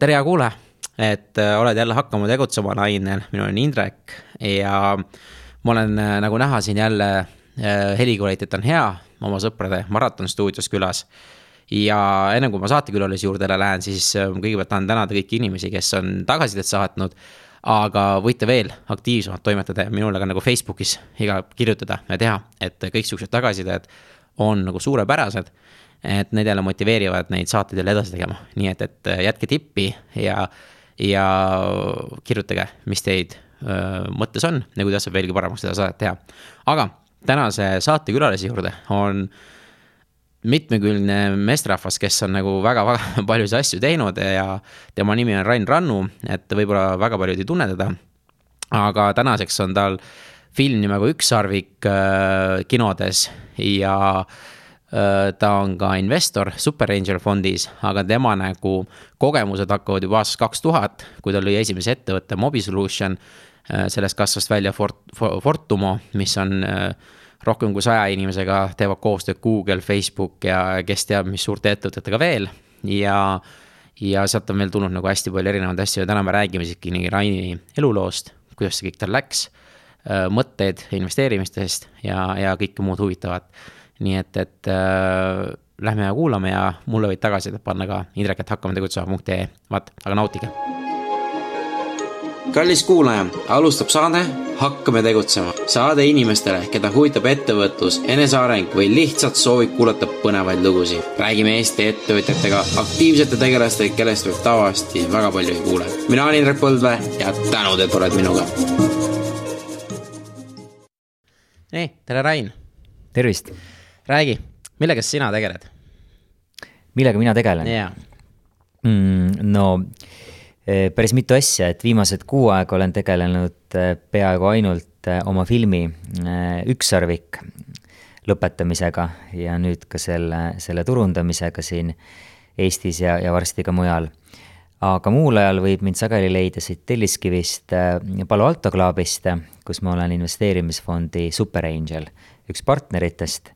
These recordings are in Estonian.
tere, hea kuulaja, et äh, oled jälle hakkama tegutsema lainel, mina olen Indrek ja ma olen äh, nagu näha siin jälle äh, helikvaliteet on hea, oma sõprade maratonstuudios külas. ja enne kui ma saatekülalise juurde lähen, siis kõigepealt tahan tänada kõiki inimesi, kes on tagasisidet saatnud. aga võite veel aktiivsemalt toimetada ja minule ka nagu Facebookis iga kirjutada ja teha, et kõik siuksed tagasisided on nagu suurepärased et need jälle motiveerivad neid saateid jälle edasi tegema, nii et, et jätke tippi ja, ja kirjutage, mis teid öö, mõttes on ja kuidas saab veelgi paremaks seda saadet teha. aga tänase saate külalise juurde on mitmekülgne meesterahvas, kes on nagu väga-väga paljusid asju teinud ja tema nimi on Rain Rannu, et võib-olla väga paljud ei tunne teda. aga tänaseks on tal film nimega Ükssarvik äh, kinodes ja äh, Äh, ta on ka investor Super Angel fondis, aga tema nagu kogemused hakkavad juba aastast kaks tuhat, kui ta lõi esimese ettevõtte Mobi Solution. Äh, sellest kasvas välja Fort-, Fortumo, mis on äh, rohkem kui saja inimesega, teevad koostööd Google, Facebook ja kes teab, mis suurte ettevõtetega veel ja ja sealt on veel tulnud nagu hästi palju erinevaid asju ja täna me räägime siiski nii Raini eluloost, kuidas see kõik tal läks, mõtteid investeerimistest ja, ja kõike muud huvitavat nii et, et äh, lähme ja kuulame ja mulle võid tagasisidet panna ka Indrek, et hakkame tegutsema.ee, vaat, aga nautige. kallis kuulaja, alustab saade Hakkame tegutsema. saade inimestele, keda huvitab ettevõtlus, eneseareng või lihtsalt soovib kuulata põnevaid lugusid. räägime Eesti ettevõtjatega, aktiivsete tegelastega, kellest võib tavaliselt väga palju ei kuule. mina olen Indrek Põldvee ja tänud, et oled minuga. nii, tere, Rain. tervist räägi, millega sina tegeled? millega mina tegelen yeah.? Mm, no eh, päris mitu asja, et viimased kuu aega olen tegelenud eh, peaaegu ainult eh, oma filmi Ükssarvik lõpetamisega ja nüüd ka selle, selle turundamisega siin Eestis ja, ja varsti ka mujal. aga muul ajal võib mind sageli leida siit Telliskivist Palo Alto Clubist, kus ma olen investeerimisfondi Super Angel, üks partneritest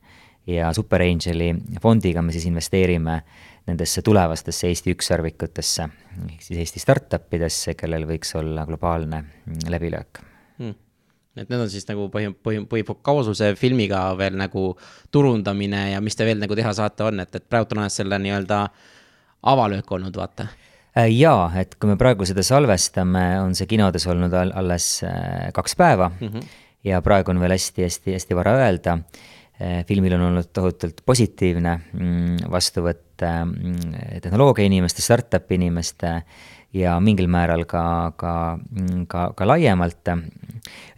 ja Super Angeli fondiga me siis investeerime nendesse tulevastesse Eesti ükssarvikutesse, ehk siis Eesti startup idesse, kellel võiks olla globaalne läbilöök hmm et need on siis nagu põhi, põhi, põhikaususe filmiga veel nagu turundamine ja mis te veel nagu teha saate, on, et, et praegu on selle nii-öelda avalöök olnud, vaata. Äh, jaa, et kui me praegu seda salvestame, on see kinodes olnud alles äh, kaks päeva mm -hmm. ja praegu on veel hästi-hästi-hästi vara öelda filmil on olnud tohutult positiivne mm, vastuvõtt mm, tehnoloogia inimeste, startup'i inimeste ja mingil määral ka, ka, mm, ka, ka laiemalt.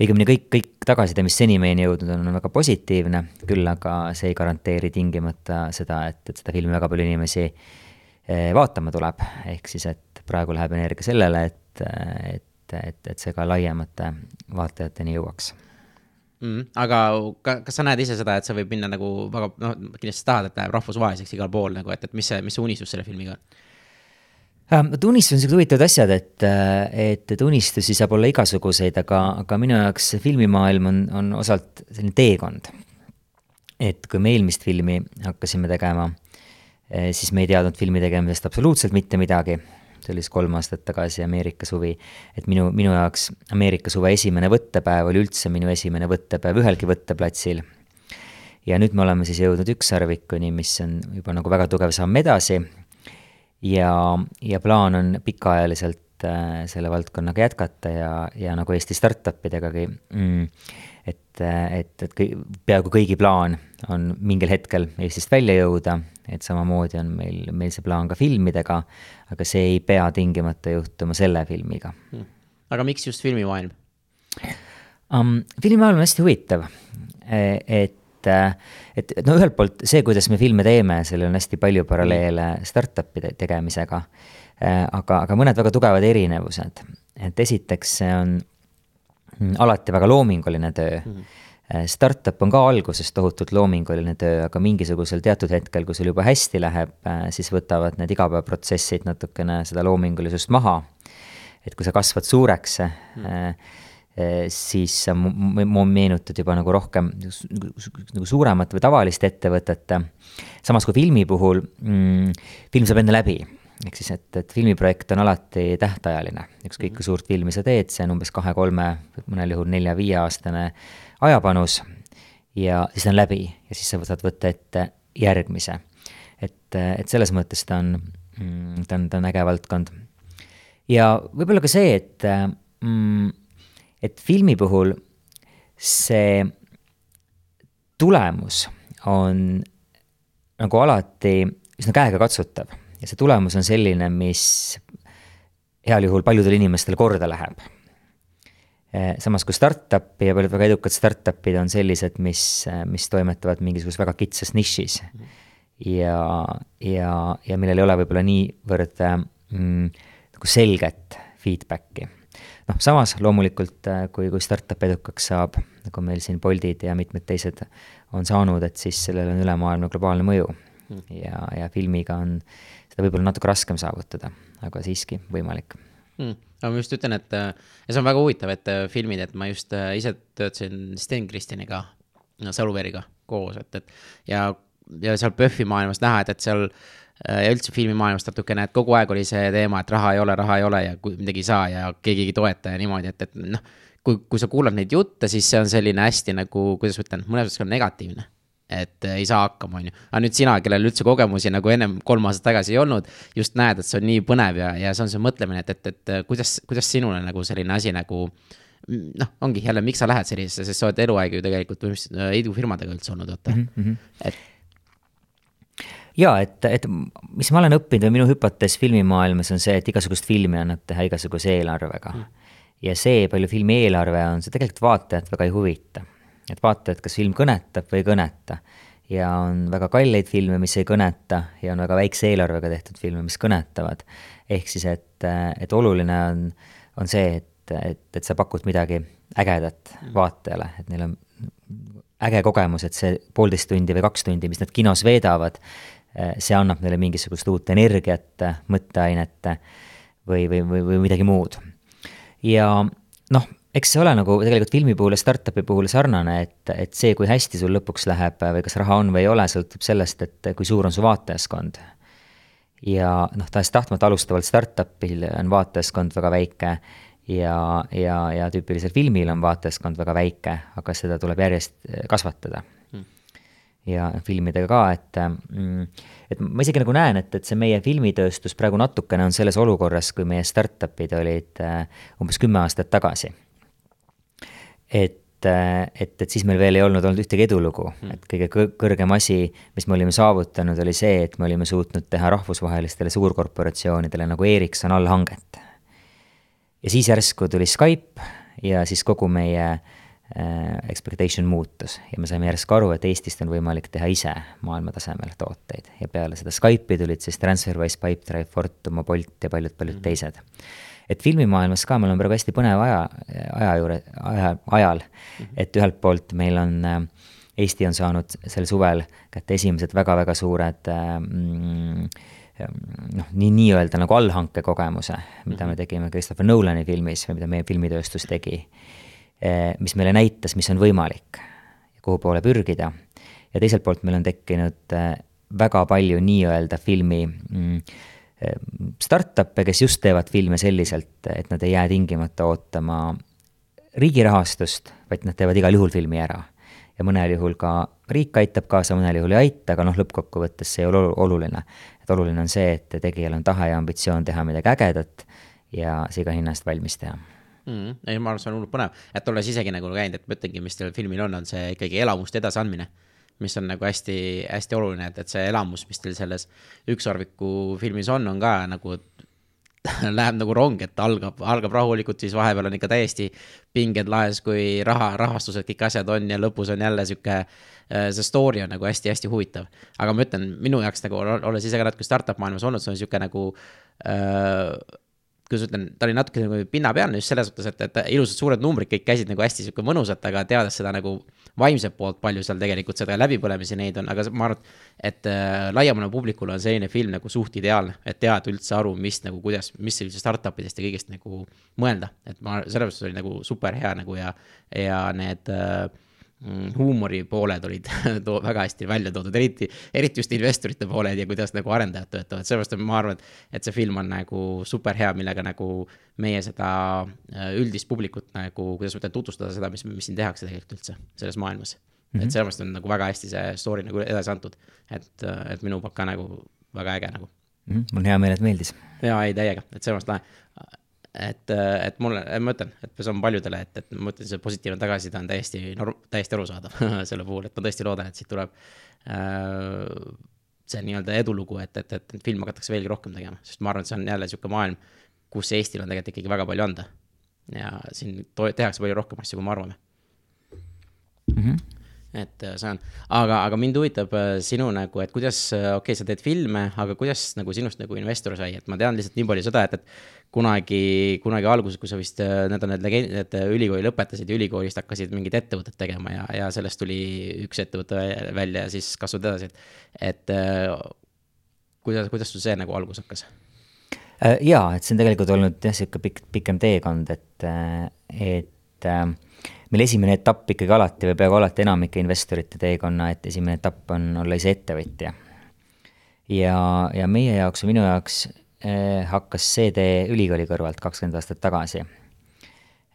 õigemini kõik, kõik tagasiside, mis seni meieni jõudnud on, on väga positiivne, küll aga see ei garanteeri tingimata seda, et, et seda filmi väga palju inimesi eh, vaatama tuleb. ehk siis, et praegu läheb energia sellele, et, et, et, et see ka laiemate vaatajateni jõuaks mm,. aga ka, kas sa näed ise seda, et see võib minna nagu väga, noh, kindlasti tahad, et läheb rahvusvaheliseks igal pool nagu, et, et mis see, mis see unistus selle filmiga on? vot ähm, unistus on siuksed huvitavad asjad, et, et, et unistusi saab olla igasuguseid, aga, aga minu jaoks filmimaailm on, on osalt selline teekond. et kui me eelmist filmi hakkasime tegema, eh, siis me ei teadnud filmi tegemisest absoluutselt mitte midagi see oli siis kolm aastat tagasi Ameerika suvi. et minu, minu jaoks Ameerika suve esimene võttepäev oli üldse minu esimene võttepäev ühelgi võtteplatsil. ja nüüd me oleme siis jõudnud ükssarvikuni, mis on juba nagu väga tugev samm edasi. ja, ja plaan on pikaajaliselt äh, selle valdkonnaga jätkata ja, ja nagu Eesti startup idegagi mm, et, et, et kõik, peaaegu kõigi plaan on mingil hetkel Eestist välja jõuda, et samamoodi on meil, meil see plaan ka filmidega, aga see ei pea tingimata juhtuma selle filmiga. Hmm.. aga miks just filmimaailm? Um,? filmimaailm on hästi huvitav, e, et, et, et no ühelt poolt see, kuidas me filme teeme, sellel on hästi palju paralleele startup'ide tegemisega, e, aga, aga mõned väga tugevad erinevused, et esiteks see on alati väga loominguline töö. Mm. -hmm Startup on ka alguses tohutult loominguline töö, aga mingisugusel teatud hetkel, kui sul juba hästi läheb, äh, siis võtavad need igapäevaprotsessid natukene seda loomingulisust maha. et kui sa kasvad suureks mm., siis sa meenutad juba nagu rohkem nagu suuremat või tavalist ettevõtet. samas kui filmi puhul mm,, film saab enne läbi ehk siis, et, et filmiprojekt on alati tähtajaline, ükskõik kui suurt filmi sa teed, see on umbes kahe-kolme, mõnel juhul nelja-viieaastane ajapanus ja siis ta on läbi ja siis sa saad võtta ette järgmise. et, et selles mõttes ta on, mm, ta on, ta on äge valdkond. ja võib-olla ka see, et, mm, et filmi puhul see tulemus on nagu alati üsna käegakatsutav ja see tulemus on selline, mis heal juhul paljudele inimestele korda läheb. Samas kui startup'i ja paljud väga edukad startup'id on sellised, mis, mis toimetavad mingisuguses väga kitsas nišis. ja, ja, ja millel ei ole võib-olla niivõrd mm, nagu selget feedback'i. noh, samas loomulikult, kui, kui startup edukaks saab, nagu meil siin Boltid ja mitmed teised on saanud, et siis sellel on ülemaailmne globaalne mõju mm. ja, ja filmiga on seda võib-olla natuke raskem saavutada, aga siiski võimalik mm.. aga ma just ütlen, et ja see on väga huvitav, et äh, filmid, et ma just äh, ise töötasin Sten Kristjaniga, Saluveriga koos, et, et ja, ja seal PÖFFi maailmas näha, et, et seal äh, ja üldse filmimaailmas natukene, et kogu aeg oli see teema, et raha ei ole, raha ei ole ja midagi ei saa ja keegi ei toeta ja niimoodi, et, et noh kui, kui sa kuulad neid jutte, siis see on selline hästi nagu, kuidas ma ütlen, mõnes mõttes on negatiivne. Et ei saa hakkama, on ju. aga nüüd sina, kellel üldse kogemusi nagu ennem kolm aastat tagasi ei olnud, just näed, et see on nii põnev ja, ja see on see mõtlemine, et, et, et kuidas, kuidas sinule nagu selline asi nagu noh, ongi jälle, miks sa lähed sellisesse, sest sa oled eluaeg ju tegelikult põhimõtteliselt äh, idufirmadega üldse olnud, vaata mm. -hmm. et ja et, et mis ma olen õppinud või minu hüpotees filmimaailmas on see, et igasugust filmi annab teha igasuguse eelarvega mm ja see, palju filmi eelarve on, see tegelikult vaatajat väga ei huvita. Et vaatajat, kas film kõnetab või ei kõneta. ja on väga kalleid filme, mis ei kõneta ja on väga väikse eelarvega tehtud filme, mis kõnetavad. ehk siis, et, et oluline on, on see, et, et, et sa pakud midagi ägedat vaatajale, et neil on äge kogemus, et see poolteist tundi või kaks tundi, mis nad kinos veedavad, see annab neile mingisugust uut energiat, mõtteainet või, või, või, või midagi muud ja noh, eks see ole nagu tegelikult filmi puhul ja startup'i puhul sarnane, et, et see, kui hästi sul lõpuks läheb või kas raha on või ei ole, sõltub sellest, et kui suur on su vaatajaskond. ja noh, tahes-tahtmata alustaval startup'il on vaatajaskond väga väike ja, ja, ja tüüpilisel filmil on vaatajaskond väga väike, aga seda tuleb järjest kasvatada ja filmidega ka, et mm, et ma isegi nagu näen, et, et see meie filmitööstus praegu natukene on selles olukorras, kui meie startup'id olid äh, umbes kümme aastat tagasi. Et, äh, et, et siis meil veel ei olnud olnud ühtegi edulugu mm., et kõige kõrgem asi, mis me olime saavutanud, oli see, et me olime suutnud teha rahvusvahelistele suurkorporatsioonidele nagu Ericsson allhanget. ja siis järsku tuli Skype ja siis kogu meie äh, expectation muutus ja me saime järsku aru, et Eestist on võimalik teha ise maailmatasemel tooteid ja peale seda Skype'i tulid siis Transferwise, Pipedrive, Fortum, Bolt ja paljud-paljud mm teised. Et filmimaailmas ka me oleme praegu hästi põneva aja, aja juure, aja, ajal mm, -hmm. et ühelt poolt meil on äh, Eesti on saanud sel suvel kätte esimesed väga-väga suured äh, mm, noh, nii, nii-öelda nagu allhanke kogemuse, mida me mhm. tegime Christopher Nolani filmis või mida meie filmitööstus tegi Eh, mis meile näitas, mis on võimalik ja kuhu poole pürgida. ja teiselt poolt meil on tekkinud väga palju nii-öelda filmi mm, startup'e, kes just teevad filme selliselt, et nad ei jää tingimata ootama riigi rahastust, vaid nad teevad igal juhul filmi ära. ja mõnel juhul ka riik aitab kaasa, mõnel juhul ei aita, aga noh, lõppkokkuvõttes see ei ole oluline. et oluline on see, et tegijal on tahe ja ambitsioon teha midagi ägedat ja see iga hinna eest valmis teha mm,. ei, ma arvan, see on hullult põnev, et olles isegi nagu käinud, et ma ütlengi, mis sellel filmil on, on see ikkagi elamuste edasiandmine. Mis on nagu hästi, hästi oluline, et, et see elamus, mis teil selles ükssarviku filmis on, on ka nagu läheb nagu rong, et algab, algab rahulikult, siis vahepeal on ikka täiesti pinged laes, kui raha, rahastused, kõik asjad on ja lõpus on jälle sihuke, äh, see story on nagu hästi-hästi huvitav. aga ma ütlen, minu jaoks nagu, olles ise ka natuke startup maailmas olnud, see on sihuke nagu äh, kuidas ütlen, ta oli natuke nagu pinnapealne just selles suhtes, et, et ilusad suured numbrid kõik käisid nagu hästi sihuke mõnusalt, aga teades seda nagu vaimset poolt, palju seal tegelikult seda läbipõlemisi neid on, aga ma arvan, et äh, laiemale publikule on selline film nagu suht ideaalne, et teada üldse aru, mis nagu, kuidas, mis üldse startup idest ja kõigest nagu mõelda. et ma, selles mõttes oli nagu super hea nagu ja, ja need äh, huumoripooled olid too väga hästi välja toodud, eriti, eriti just investorite pooled ja kuidas nagu arendajad töötavad, sellepärast et ma arvan, et, see film on nagu super hea, millega nagu meie seda äh, üldist publikut nagu, kuidas ma ütlen, tutvustada seda, mis, mis siin tehakse tegelikult üldse selles maailmas mm. -hmm. et sellepärast on nagu väga hästi see story nagu edasi antud, et, et minu poolt ka nagu väga äge nagu mm. -hmm. mul on hea meel, et meeldis. jaa, ei täiega, et sellepärast lahe et, et mulle, ma ütlen, et see on paljudele, et, et ma ütlen, see positiivne tagasiside on täiesti norm-, täiesti arusaadav selle puhul, et ma tõesti loodan, et siit tuleb äh, see nii-öelda edulugu, et, et, et, filme hakatakse veelgi rohkem tegema, sest ma arvan, et see on jälle niisugune maailm, kus Eestil on tegelikult ikkagi väga palju anda. ja siin tehakse palju rohkem asju, kui me arvame mm. -hmm et äh, on, aga, aga mind huvitab äh, sinu nagu, et kuidas, äh, okei okay,, sa teed filme, aga kuidas nagu sinust nagu investor sai, et ma tean lihtsalt nii palju seda, et, et kunagi, kunagi alguses, kui sa vist, need on need legendid, et ülikooli lõpetasid ja ülikoolist hakkasid mingit ettevõtet tegema ja, ja sellest tuli üks ettevõte välja ja siis kasvad edasi, et, et kuidas, kuidas sul see nagu algus hakkas? jaa, et see on tegelikult olnud jah, sihuke pikk, pikem teekond, et, et äh, meil esimene etapp ikkagi alati või peaaegu alati enamike investorite teekonna, et esimene etapp on olla ise ettevõtja. ja, ja meie jaoks või minu jaoks eh, hakkas see tee ülikooli kõrvalt kakskümmend aastat tagasi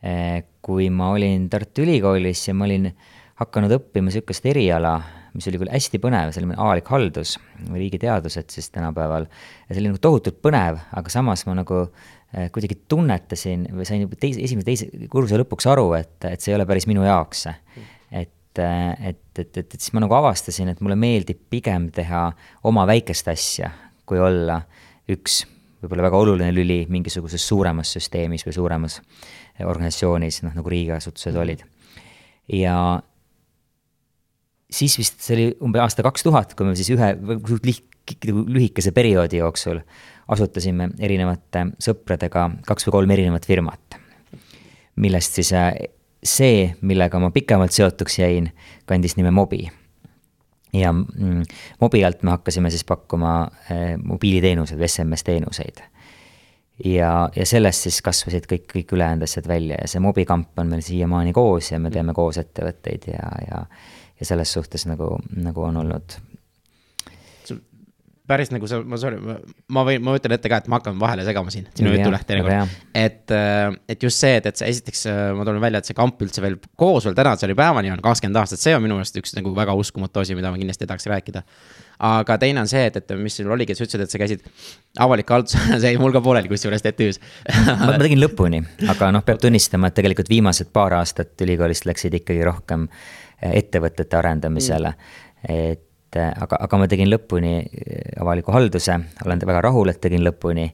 eh,. kui ma olin Tartu Ülikoolis ja ma olin hakanud õppima sihukest eriala, mis oli küll hästi põnev, see oli avalik haldus või riigiteadused siis tänapäeval. ja see oli nagu tohutult põnev, aga samas ma nagu kuidagi tunnetasin või sain juba teise, esimese, teise kursuse lõpuks aru, et, et see ei ole päris minu jaoks. et, äh, et, et, et, et siis ma nagu avastasin, et mulle meeldib pigem teha oma väikest asja, kui olla üks võib-olla väga oluline lüli mingisuguses suuremas süsteemis või suuremas organisatsioonis, noh nagu riigiasutused olid. ja siis vist see oli umbes aasta kaks tuhat, kui me siis ühe lühikese perioodi jooksul asutasime erinevate sõpradega kaks või kolm erinevat firmat. millest siis äh, see, millega ma pikemalt seotuks jäin, kandis nime Mobi. ja mm, Mobi alt me hakkasime siis pakkuma äh, mobiiliteenuseid või SMS teenuseid. ja, ja sellest siis kasvasid kõik, kõik ülejäänud asjad välja ja see Mobi kamp on meil siiamaani koos ja me teeme koos ettevõtteid ja, ja ja selles suhtes nagu, nagu on olnud päris nagu sa, ma sorry, ma võin, ma ütlen ette ka, et ma hakkan vahele segama siin, sinu jutu läht teinekord. et, äh, et just see, et, et see esiteks äh, ma toon välja, et see kamp üldse veel koos veel tänase päevani on kakskümmend aastat, see on minu meelest üks nagu väga uskumatu asi, mida ma kindlasti tahaks rääkida. aga teine on see, et, et mis sul oligi, sa ütlesid, et sa käisid avaliku halduse see jäi mul ka pooleli kusjuures TTÜ-s ma tegin lõpuni, aga noh, peab tunnistama, et tegelikult viimased paar aastat ülikoolist läksid ikkagi rohkem äh, ettevõtete arendamisele mm. et et äh, aga, aga ma tegin lõpuni äh, avaliku halduse, olen väga rahul, et tegin lõpuni.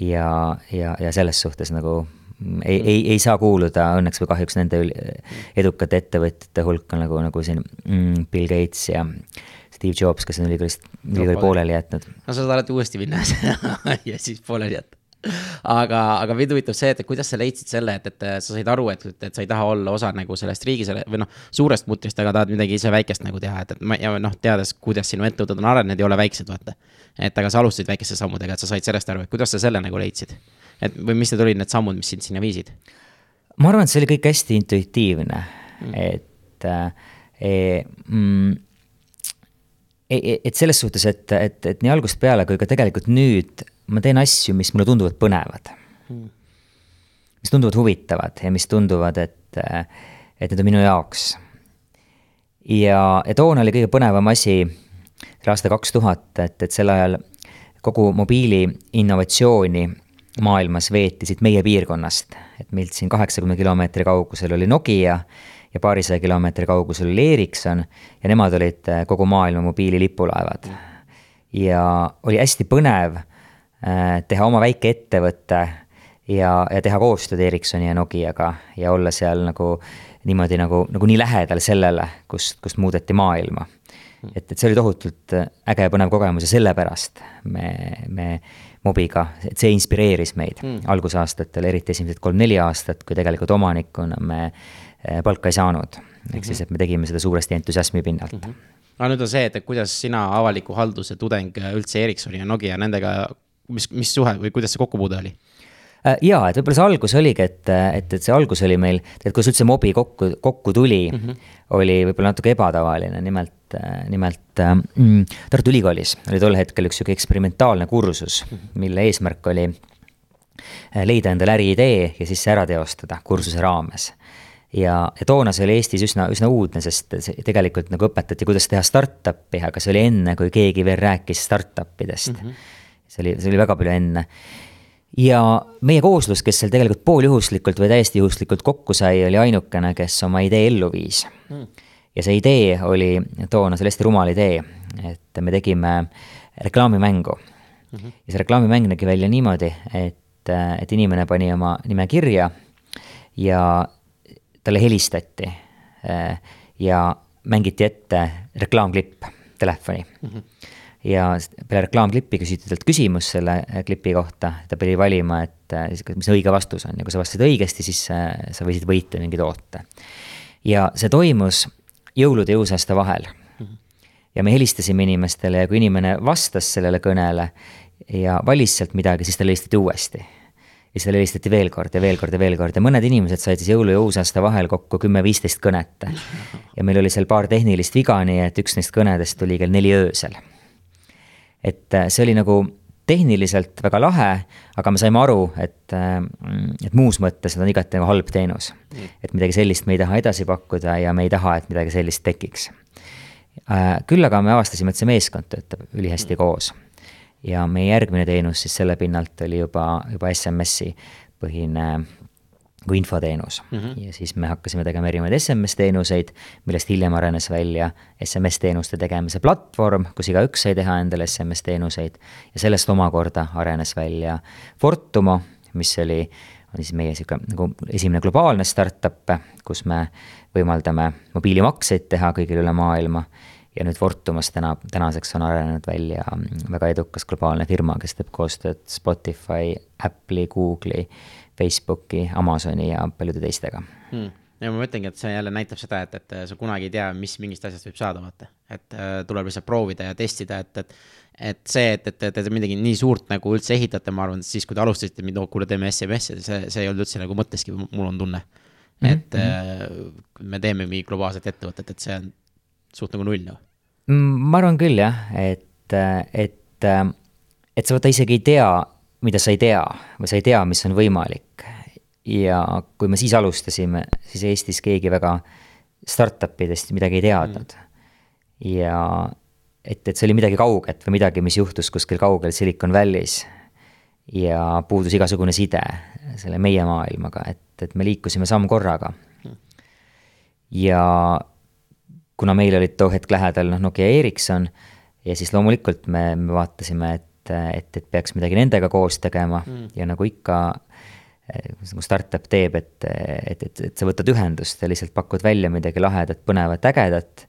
ja, ja, ja selles suhtes nagu ei, ei, ei saa kuuluda õnneks või kahjuks nende edukate ettevõtjate hulka nagu, nagu siin mm, Bill Gates ja Steve Jobs, kes on ülikoolist, ülikooli pooleli jätnud. no sa alati uuesti minna ja siis pooleli jätta aga, aga mind huvitab see, et kuidas sa leidsid selle, et, et sa said aru, et, et sa ei taha olla osa nagu sellest riigi selle või noh, suurest mutrist, aga tahad midagi ise väikest nagu teha, et, et ma ja noh, teades, kuidas sinu ettevõtted on arenenud, ei ole väiksed, vaata. et aga sa alustasid väikeste sammudega, et sa said sellest aru, et kuidas sa selle nagu leidsid? et või mis need olid need sammud, mis sind sinna viisid? ma arvan, et see oli kõik hästi intuitiivne mm., et äh, mm, e, e, et selles suhtes, et, et, et nii algusest peale kui ka tegelikult nüüd ma teen asju, mis mulle tunduvad põnevad hmm.. mis tunduvad huvitavad ja mis tunduvad, et, et need on minu jaoks. ja, ja toona oli kõige põnevam asi, see aasta kaks tuhat, et, et sel ajal kogu mobiili innovatsiooni maailmas veeti siit meie piirkonnast. et meilt siin kaheksakümne kilomeetri kaugusel oli Nokia ja paarisaja kilomeetri kaugusel oli Ericsson ja nemad olid kogu maailma mobiili lipulaevad. ja oli hästi põnev teha oma väike ettevõte ja, ja teha koostööd Ericssoni ja Nokiaga ja olla seal nagu niimoodi nagu, nagu nii lähedal sellele, kust, kust muudeti maailma. et, et see oli tohutult äge ja põnev kogemus ja sellepärast me, me Mobiga, et see inspireeris meid mm. algusaastatel, eriti esimesed kolm-neli aastat, kui tegelikult omanikuna me äh, palka ei saanud. ehk siis, et me tegime seda suuresti entusiasmi pinnalt mm. -hmm aga nüüd on see, et kuidas sina avaliku halduse tudeng üldse Ericssoni ja Nokia nendega mis, mis suhe või kuidas see kokkupuude oli? Äh, jaa, et võib-olla see algus oligi, et, et, et see algus oli meil, et kuidas üldse mobi kokku, kokku tuli mm, -hmm. oli võib-olla natuke ebatavaline, nimelt, nimelt mm, Tartu Ülikoolis oli tol hetkel üks sihuke eksperimentaalne kursus, mhm. mille eesmärk oli leida endale äriidee ja siis see ära teostada kursuse raames ja, ja toona see oli Eestis üsna, üsna uudne, sest tegelikult nagu õpetati, kuidas teha startup'i, aga see oli enne, kui keegi veel rääkis startup idest mm. -hmm. See oli, see oli väga palju enne. ja meie kooslus, kes seal tegelikult pooljuhuslikult või täiesti juhuslikult kokku sai, oli ainukene, kes oma idee ellu viis mm. ja see idee oli toona, see oli hästi rumal idee, et me tegime reklaamimängu mm. -hmm. ja see reklaamimäng nägi välja niimoodi, et, et inimene pani oma nime kirja ja talle helistati äh, ja mängiti ette reklaamklipp telefoni mm. -hmm. Ja peale reklaamklippi küsiti talt küsimus selle äh, klipi kohta, ta pidi valima, et äh, mis õige vastus on ja kui sa vastasid õigesti, siis sa võisid võita mingi toote. ja see toimus jõulude ja uusaasta vahel ja me helistasime inimestele ja kui inimene vastas sellele kõnele ja valis sealt midagi, siis talle helistati uuesti ja siis talle helistati veel kord ja veel kord ja veel kord ja mõned inimesed said siis jõulu ja uusaasta vahel kokku kümme-viisteist kõnet. ja meil oli seal paar tehnilist viga, nii et üks neist kõnedest tuli kell neli öösel. Et äh, see oli nagu tehniliselt väga lahe, aga me saime aru, et, äh, et muus mõttes on igati nagu halb teenus. et midagi sellist me ei taha edasi pakkuda ja me ei taha, et midagi sellist tekiks. Äh, küll aga me avastasime, et see meeskond töötab ülihästi koos ja meie järgmine teenus siis selle pinnalt oli juba, juba SMS-i põhine kui infoteenus mm. -hmm. ja siis me hakkasime tegema erinevaid SMS-teenuseid, millest hiljem arenes välja SMS-teenuste tegemise platvorm, kus igaüks sai teha endale SMS-teenuseid. ja sellest omakorda arenes välja Fortumo, mis oli, on siis meie sihuke nagu esimene globaalne startup, kus me võimaldame mobiilimakseid teha kõigil üle maailma ja nüüd Fortumas täna, tänaseks on arenenud välja väga edukas globaalne firma, kes teeb koostööd Spotify, Apple'i, Google'i, Facebooki, Amazoni ja paljude teistega hmm ja ma mõtlengi, et see jälle näitab seda, et, et sa kunagi ei tea, mis mingist asjast võib saada, vaata. et äh, tuleb lihtsalt proovida ja testida, et, et, et see, et, et te midagi nii suurt nagu üldse ehitate, ma arvan, siis, kui te alustasite, et oh, kuule, teeme SMS-i, see, see ei olnud üldse nagu mõtteski, mul on tunne mm. -hmm. et äh, me teeme mingi globaalset ettevõtet, et see on suht nagu null noh ma arvan küll jah, et, et, et sa vaata isegi ei tea, mida sa ei tea või sa ei tea, mis on võimalik. ja kui me siis alustasime, siis Eestis keegi väga startup idest midagi ei teadnud mm.. ja et, et see oli midagi kauget või midagi, mis juhtus kuskil kaugel Silicon Valley's. ja puudus igasugune side selle meie maailmaga, et, et me liikusime samm korraga. Mm. ja kuna meil olid too hetk lähedal noh, Nokia Ericsson ja siis loomulikult me, me vaatasime, et, et, et peaks midagi nendega koos tegema mm. ja nagu ikka nagu startup teeb, et, et, et, et sa võtad ühendust ja lihtsalt pakud välja midagi lahedat, põnevat, ägedat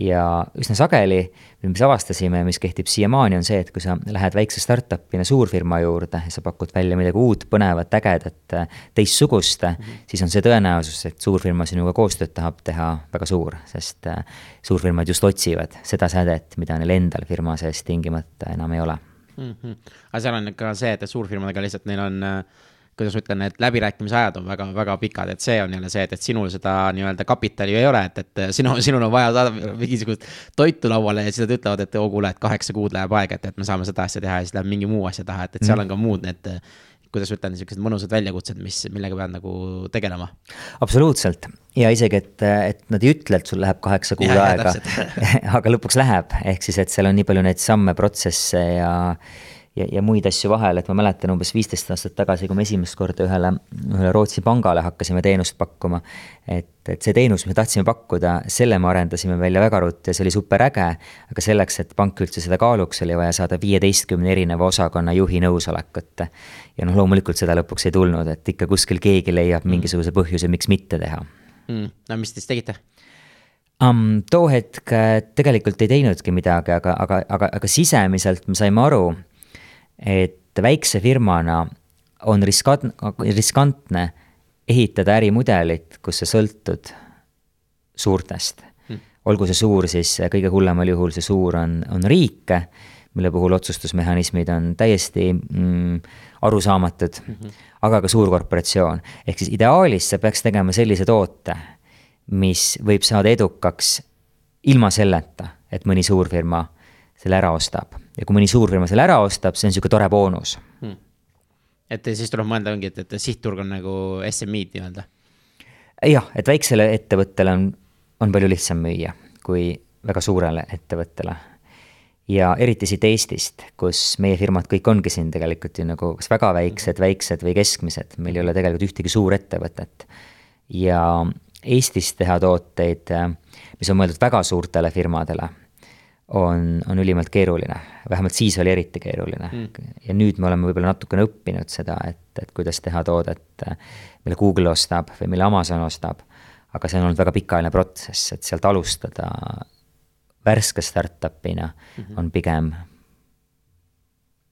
ja üsna sageli, mis avastasime, mis kehtib siiamaani, on see, et kui sa lähed väikse startup'ina suurfirma juurde ja sa pakud välja midagi uut, põnevat, ägedat, teistsugust mm, -hmm. siis on see tõenäosus, et suurfirma sinuga koostööd tahab teha väga suur, sest äh, suurfirmad just otsivad seda sädet, mida neil endal firma sees tingimata enam ei ole mm. -hmm. aga seal on ka see, et suurfirmadega lihtsalt neil on äh kuidas ma ütlen, et läbirääkimise ajad on väga, väga pikad, et see on jälle see, et, et sinul seda nii-öelda kapitali ei ole, et, et sinu, sinul on vaja saada mingisugust toitu lauale ja siis nad ütlevad, et oo oh, kuule, et kaheksa kuud läheb aega, et, et me saame seda asja teha ja siis läheb mingi muu asja taha, et, et seal on ka muud need kuidas ütlen, niisugused mõnusad väljakutsed, mis, millega pead nagu tegelema. absoluutselt. Ja isegi, et, et nad ei ütle, et sul läheb kaheksa kuud aega. aga lõpuks läheb, ehk siis, et seal on nii palju neid samme, protsesse ja ja, ja muid asju vahel, et ma mäletan umbes viisteist aastat tagasi, kui me esimest korda ühele, ühele Rootsi pangale hakkasime teenust pakkuma. et, et see teenus, mis me tahtsime pakkuda, selle me arendasime välja väga ruttu ja see oli super äge. aga selleks, et pank üldse seda kaaluks, oli vaja saada viieteistkümne erineva osakonna juhi nõusolekut. ja noh, loomulikult seda lõpuks ei tulnud, et ikka kuskil keegi leiab mm. mingisuguse põhjuse, miks mitte teha mm.. no mis te siis tegite? Um, too hetk äh, tegelikult ei teinudki midagi, aga, aga, aga, aga sisemiselt me saime aru, et väikse firmana on riskant-, riskantne ehitada ärimudelit, kus sa sõltud suurtest mm.. olgu see suur siis, kõige hullemal juhul see suur on, on riik, mille puhul otsustusmehhanismid on täiesti mm, arusaamatud mm, -hmm. aga ka suur korporatsioon. ehk siis ideaalis sa peaks tegema sellise toote, mis võib saada edukaks ilma selleta, et mõni suurfirma selle ära ostab. Ja kui mõni suurfirma selle ära ostab, see on niisugune tore boonus. Hmm.. et siis tuleb mõelda ongi, et, et sihtturg on nagu SMI-d nii-öelda. jah, et väiksele ettevõttele on, on palju lihtsam müüa kui väga suurele ettevõttele. Ja eriti siit Eestist, kus meie firmad kõik ongi siin tegelikult ju nagu kas väga väiksed, väiksed või keskmised, meil ei ole tegelikult ühtegi suurettevõtet. ja Eestis teha tooteid, mis on mõeldud väga suurtele firmadele, on, on ülimalt keeruline, vähemalt siis oli eriti keeruline mm.. ja nüüd me oleme võib-olla natukene õppinud seda, et, et kuidas teha toodet, mille Google ostab või mille Amazon ostab. aga see on olnud väga pikaajaline protsess, et sealt alustada värske startup'ina mm -hmm. on pigem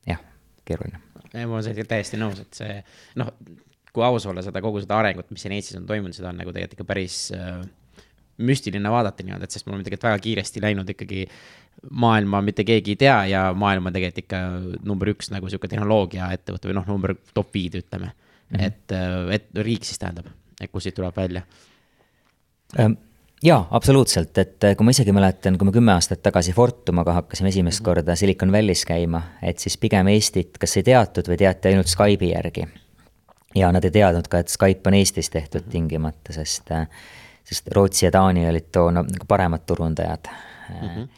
jah, keeruline. ma olen sellega täiesti nõus, et see noh, kui aus olla, seda kogu seda arengut, mis siin Eestis on toimunud, seda on nagu tegelikult ikka päris äh, müstiline vaadata nii-öelda, et sest me oleme tegelikult väga kiiresti läinud ikkagi maailma mitte keegi ei tea ja maailm on tegelikult ikka number üks nagu sihuke tehnoloogiaettevõte või noh, number top viid, ütleme mm. -hmm. et, äh, et riik siis tähendab, et kus siit tuleb välja ähm jaa, absoluutselt, et äh, kui ma isegi mäletan, kui me kümme aastat tagasi Fortumaga hakkasime esimest mhm. korda Silicon Valley's käima, et siis pigem Eestit kas ei teatud või teati ainult Skype'i järgi. ja nad ei teadnud ka, et Skype on Eestis tehtud mhm. tingimata, sest, äh, sest Rootsi ja Taani olid toona nagu paremad turundajad mm. -hmm.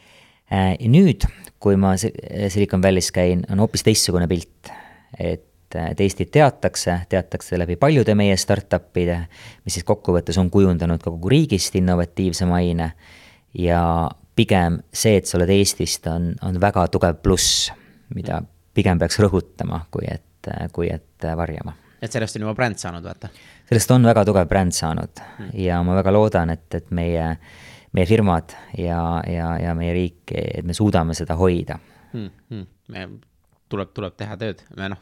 Ja nüüd, kui ma Silicon Valley's käin, on hoopis teistsugune pilt, et et, et Eestit teatakse, teatakse läbi paljude meie startup'ide, mis siis kokkuvõttes on kujundanud ka kogu riigist innovatiivse maine. ja pigem see, et sa oled Eestist, on, on väga tugev pluss, mida pigem peaks rõhutama, kui et, kui et varjama. et sellest on juba bränd saanud, vaata? sellest on väga tugev bränd saanud hmm. ja ma väga loodan, et, et meie, meie firmad ja, ja, ja meie riik, et me suudame seda hoida hmm,. Hmm. Me tuleb, tuleb teha tööd, me noh,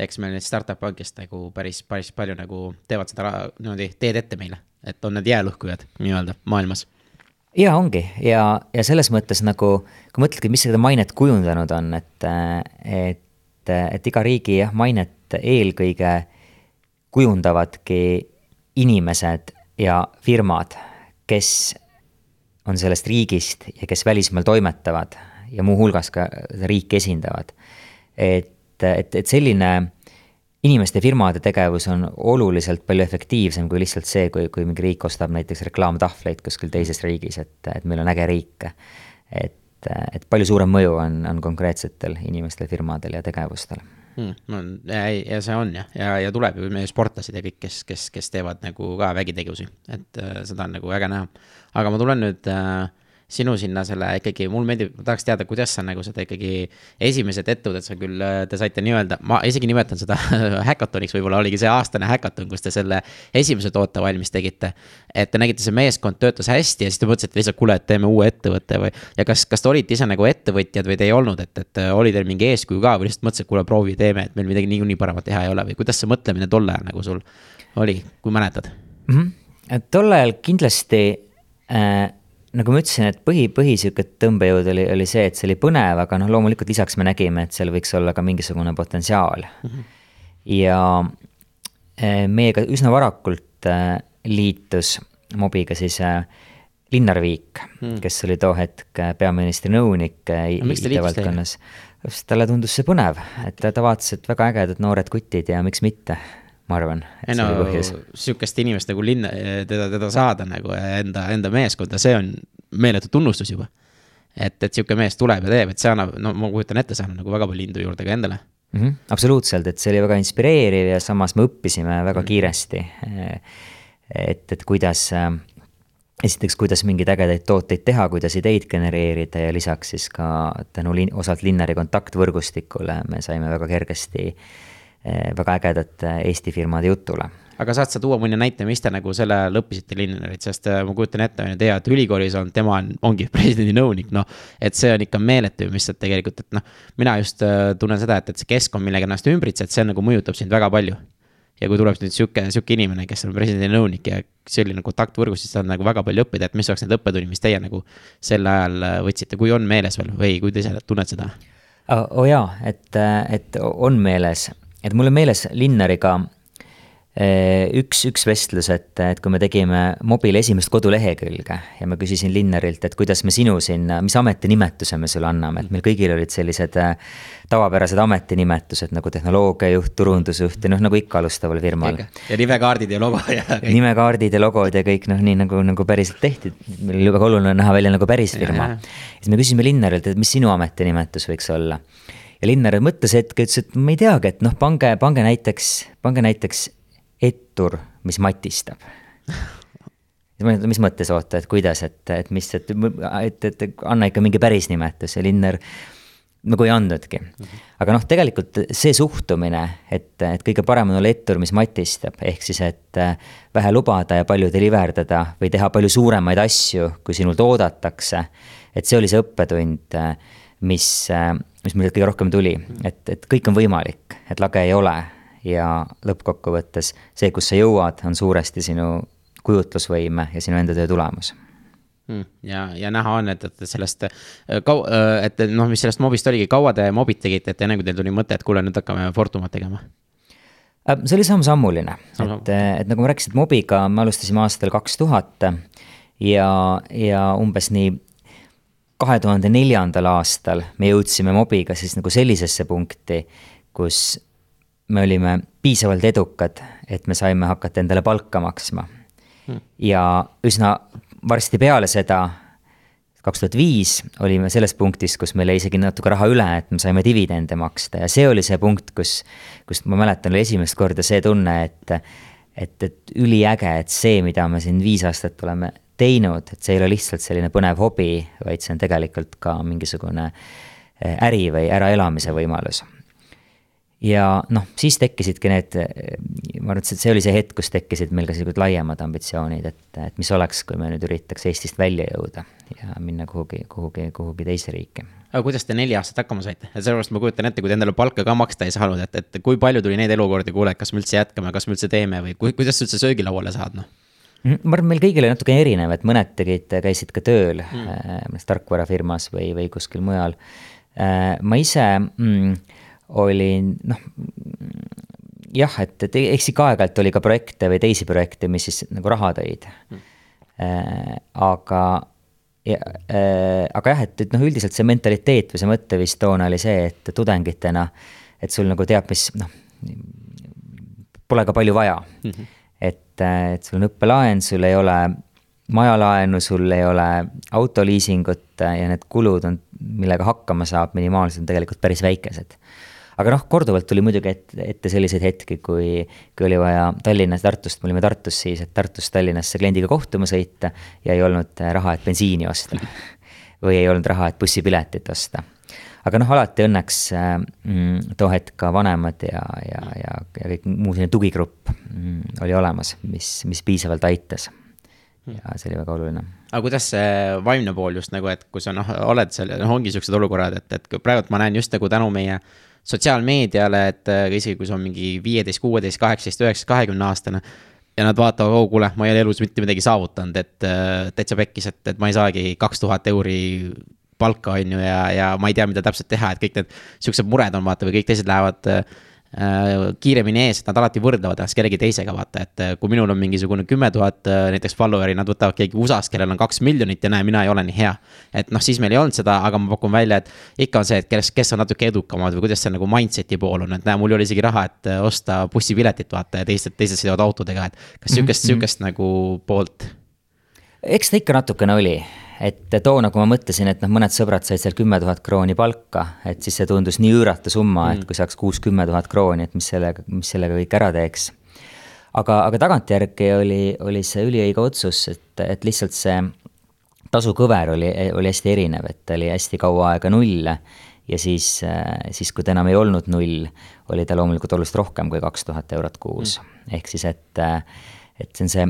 eks meil neid startup'e on, kes nagu päris, päris palju nagu teevad seda niimoodi teed ette meile, et on need jäälõhkujad nii-öelda maailmas. ja ongi ja, ja selles mõttes nagu, kui mõtledki, mis seda mainet kujundanud on, et, et, et iga riigi jah, mainet eelkõige kujundavadki inimesed ja firmad, kes on sellest riigist ja kes välismaal toimetavad ja muuhulgas ka riiki esindavad. et et, et, selline inimeste, firmade tegevus on oluliselt palju efektiivsem kui lihtsalt see, kui, kui mingi riik ostab näiteks reklaamtahvleid kuskil teises riigis, et, et meil on äge riik. et, et palju suurem mõju on, on konkreetsetel inimestel, firmadel ja tegevustel hmm,. ja, ja see on jah, ja, ja tuleb ju meie sportlased ja kõik, kes, kes, kes teevad nagu ka vägitegevusi, et äh, seda on nagu äge näha. aga ma tulen nüüd äh, sinu sinna selle ikkagi, mul meeldib, ma tahaks teada, kuidas sa nagu seda ikkagi, esimesed ettevõtted sa küll, te saite nii-öelda, ma isegi nimetan seda häkatoniks, võib-olla oligi see aastane häkaton, kus te selle esimese toote valmis tegite. et te nägite, see meeskond töötas hästi ja siis te mõtlesite lihtsalt, kuule, et teeme uue ettevõtte või. ja kas, kas te olite ise nagu ettevõtjad või te ei olnud, et, et oli teil mingi eeskuju ka või lihtsalt mõtlesite, kuule, proovi, teeme, et meil midagi niikuinii paremat teha ei ole või kuidas see mõtlemine tol ajal nagu sul oli, kui mäletad mm? -hmm. tol ajal kindlasti äh nagu ma ütlesin, et põhi, põhi sihuke tõmbejõud oli, oli see, et see oli põnev, aga noh, loomulikult lisaks me nägime, et seal võiks olla ka mingisugune potentsiaal mm. -hmm. ja eh, meiega üsna varakult eh, liitus mobiga siis eh, Linnar Viik mm., kes oli too hetk peaministri nõunik IT-valdkonnas. talle tundus see põnev, et ta vaatas, et väga ägedad noored kutid ja miks mitte ma arvan. ei no sihukest inimest nagu linna, teda, teda saada nagu enda, enda meeskonda, see on meeletu tunnustus juba. et, et sihuke mees tuleb ja teeb, et see annab, no ma kujutan ette, see annab nagu väga palju indu juurde ka endale mm. -hmm, absoluutselt, et see oli väga inspireeriv ja samas me õppisime väga -hmm. kiiresti. et, et kuidas esiteks, kuidas mingeid ägedaid tooteid teha, kuidas ideid genereerida ja lisaks siis ka tänu lin-, osalt Linnari kontaktvõrgustikule me saime väga kergesti äh, väga ägedate Eesti firmade jutule. aga saad sa tuua mõne näite, mis te nagu selle all õppisite Linnerit, sest eh, ma kujutan ette, on ju, teie olete ülikoolis olnud, tema on, ongi presidendi nõunik, noh. et see on ikka meeletu, mis sealt tegelikult, et noh, mina just eh, tunnen seda, et, et see keskkond, millega ennast ümbritsed, see nagu mõjutab sind väga palju ja kui tuleb nüüd sihuke, sihuke inimene, kes on presidendi nõunik ja selline kontaktvõrgus, siis on nagu väga palju õppida, et mis oleks need õppetunnid, mis teie nagu sel ajal võtsite, kui on meeles veel või kui te ise tunned seda? oo oh, jaa, et, et on meeles, et mul on meeles Linnariga eh, üks, üks vestlus, et, et kui me tegime mobil esimest kodulehekülge ja ma küsisin Linnarilt, et kuidas me sinu sinna, mis ametinimetuse me sulle anname, et meil kõigil olid sellised eh, tavapärased ametinimetused nagu tehnoloogiajuht, turundusjuht ja noh, nagu ikka alustaval firmal. ja nimekaardid ja logo ja nimekaardid ja logod ja kõik noh, nii nagu, nagu päriselt tehti, meil oli väga oluline näha välja nagu päris firma. siis me küsisime Linnarilt, et mis sinu ametinimetus võiks olla ja Linnar mõtles hetke, ütles, et ma ei teagi, et noh, pange, pange näiteks, pange näiteks ettur, mis matistab mis mõttes oota, et kuidas, et, et mis, et, et, et anna ikka mingi päris nimetus ja Linnar nagu ei andnudki. aga noh, tegelikult see suhtumine, et, et kõige parem on olla ettur, mis matistab, ehk siis, et äh, vähe lubada ja palju deliverdada või teha palju suuremaid asju, kui sinult oodatakse. et see oli see õppetund, äh, mis, äh, mis mul kõige rohkem tuli, et, et kõik on võimalik, et lage ei ole. Ja lõppkokkuvõttes see, kus sa jõuad, on suuresti sinu kujutlusvõime ja sinu enda töö tulemus. Mm, ja, ja näha on, et, et sellest äh, kau-, äh, et noh, mis sellest mobist oligi, kaua te mobit tegite, et enne kui teil tuli mõte, et kuule, nüüd hakkame Fortumat tegema? Äh, see oli samm-sammuline, et, et nagu ma rääkisin, et mobiga me alustasime aastal kaks tuhat ja, ja umbes nii kahe tuhande neljandal aastal me jõudsime mobiga siis nagu sellisesse punkti, kus me olime piisavalt edukad, et me saime hakata endale palka maksma. Hmm.. ja üsna varsti peale seda, kaks tuhat viis olime selles punktis, kus meil jäi isegi natuke raha üle, et me saime dividende maksta. Ja see oli see punkt, kus, kus ma mäletan, oli esimest korda see tunne, et et, et üliäge, et see, mida me siin viis aastat oleme teinud, et see ei ole lihtsalt selline põnev hobi, vaid see on tegelikult ka mingisugune äri või äraelamise võimalus ja noh, siis tekkisidki need, ma arvan, et see oli see hetk, kus tekkisid meil ka sellised laiemad ambitsioonid, et, et mis oleks, kui me nüüd üritaks Eestist välja jõuda ja minna kuhugi, kuhugi, kuhugi teise riiki. aga kuidas te neli aastat hakkama saite, et sellepärast ma kujutan ette, kui te endale palka ka maksta ei saanud, et, et kui palju tuli neid elukordi, kuule, kas me üldse jätkame, kas me üldse teeme või ku, kuidas sa üldse söögilauale saad, noh? Mhm, ma arvan, meil kõigil oli natuke erinev, et mõned tegid, käisid ka tööl mm. äh, tarkvarafirmas või, või kuskil mujal äh,. ma ise mm, oli noh, jah, et, et eks ikka aeg-ajalt oli ka projekte või teisi projekte, mis siis nagu raha tõid mm.. Aga, aga jah, et, et noh, üldiselt see mentaliteet või see mõtteviis toona oli see, et tudengitena, et sul nagu teab, mis noh, pole ka palju vaja mm. -hmm. Et, et sul on õppelaen, sul ei ole majalaenu, sul ei ole autoliisingut ja need kulud on, millega hakkama saab minimaalselt, on tegelikult päris väikesed aga noh, korduvalt tuli muidugi ette, ette selliseid hetki, kui, kui oli vaja Tallinnast, Tartust, me olime Tartus siis, et Tartust Tallinnasse kliendiga kohtuma sõita ja ei olnud raha, et bensiini osta. või ei olnud raha, et bussipiletit osta. Aga noh, alati õnneks mm, too hetk ka vanemad ja, ja, ja, ja kõik muu selline tugigrupp mm, oli olemas, mis, mis piisavalt aitas ja see oli väga oluline. aga kuidas see vaimne pool just nagu, et kui sa noh, oled seal, noh, ongi siuksed olukorrad, et, et praegult ma näen just nagu tänu meie sotsiaalmeediale, et äh, isegi kui see on mingi viieteist, kuueteist, kaheksateist, üheksateist, kahekümne aastane. ja nad vaatavad, oo kuule, ma ei ole elus mitte midagi saavutanud, et äh, täitsa pekkis, et, et ma ei saagi kaks tuhat euri palka, on ju, ja, ja ma ei tea, mida täpselt teha, et kõik need siuksed mured on, vaata, või kõik teised lähevad äh, Äh, kiiremini ees, et nad alati võrdlevad ennast kellegi teisega, vaata, et äh, kui minul on mingisugune kümme tuhat äh, näiteks follower'i, nad võtavad keegi USA-s, kellel on kaks miljonit ja näe, mina ei ole nii hea. et noh, siis meil ei olnud seda, aga ma pakun välja, et ikka on see, et kes, kes on natuke edukamad või kuidas see nagu mindset'i pool on, et näe, mul ei ole isegi raha, et osta bussipiletit, vaata, ja teised, teised sõidavad autodega, et kas sihukest mm, -hmm. sihukest nagu poolt? eks ta ikka natukene oli et toona, kui ma mõtlesin, et noh, mõned sõbrad said seal kümme tuhat krooni palka, et siis see tundus nii üüratu summa mm., et kui saaks kuus, kümme tuhat krooni, et mis sellega, mis sellega kõik ära teeks. aga, aga tagantjärgi oli, oli see üliõige otsus, et, et lihtsalt see tasukõver oli, oli hästi erinev, et ta oli hästi kaua aega null ja siis, siis kui ta enam ei olnud null, oli ta loomulikult oluliselt rohkem kui kaks tuhat eurot kuus mm.. ehk siis, et et see on see,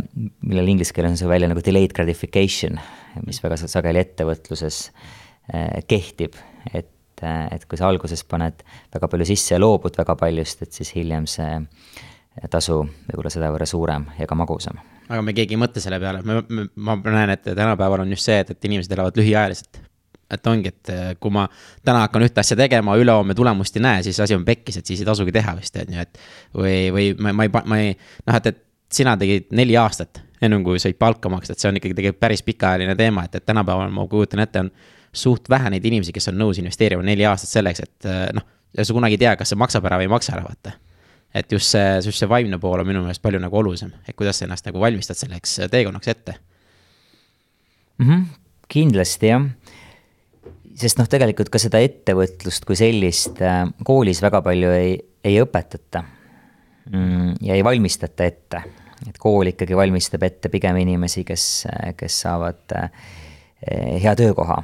millel inglise keeles on see välja nagu delayed gratification, mis väga sageli ettevõtluses äh, kehtib, et, äh, et kui sa alguses paned väga palju sisse ja loobud väga paljust, et siis hiljem see tasu võib-olla sedavõrra suurem ja ka magusam. aga me keegi ei mõtle selle peale, ma, ma näen, et tänapäeval on just see, et, et inimesed elavad lühiajaliselt et ongi, et kui ma täna hakkan ühte asja tegema, ülehomme tulemust ei näe, siis asi on pekkis, et siis ei tasugi teha vist, on ju, et. või, või ma, ma ei, ma ei, noh, et, et sina tegid neli aastat, ennem kui said palka maksta, et see on ikkagi tegelikult päris pikaajaline teema, et, et tänapäeval ma kujutan ette, on suht vähe neid inimesi, kes on nõus investeerima neli aastat selleks, et noh, ja sa kunagi ei tea, kas see maksab ära või ei maksa ära, vaata et just see, just see vaimne pool on minu meelest palju nagu olulisem, et kuidas sa ennast nagu valmistad selleks teekonnaks ette mm. -hmm, kindlasti jah, sest noh, tegelikult ka seda ettevõtlust kui sellist äh, koolis väga palju ei, ei õpetata mm,. ja ei valmistata ette, et kool ikkagi valmistab ette pigem inimesi, kes, kes saavad äh, hea töökoha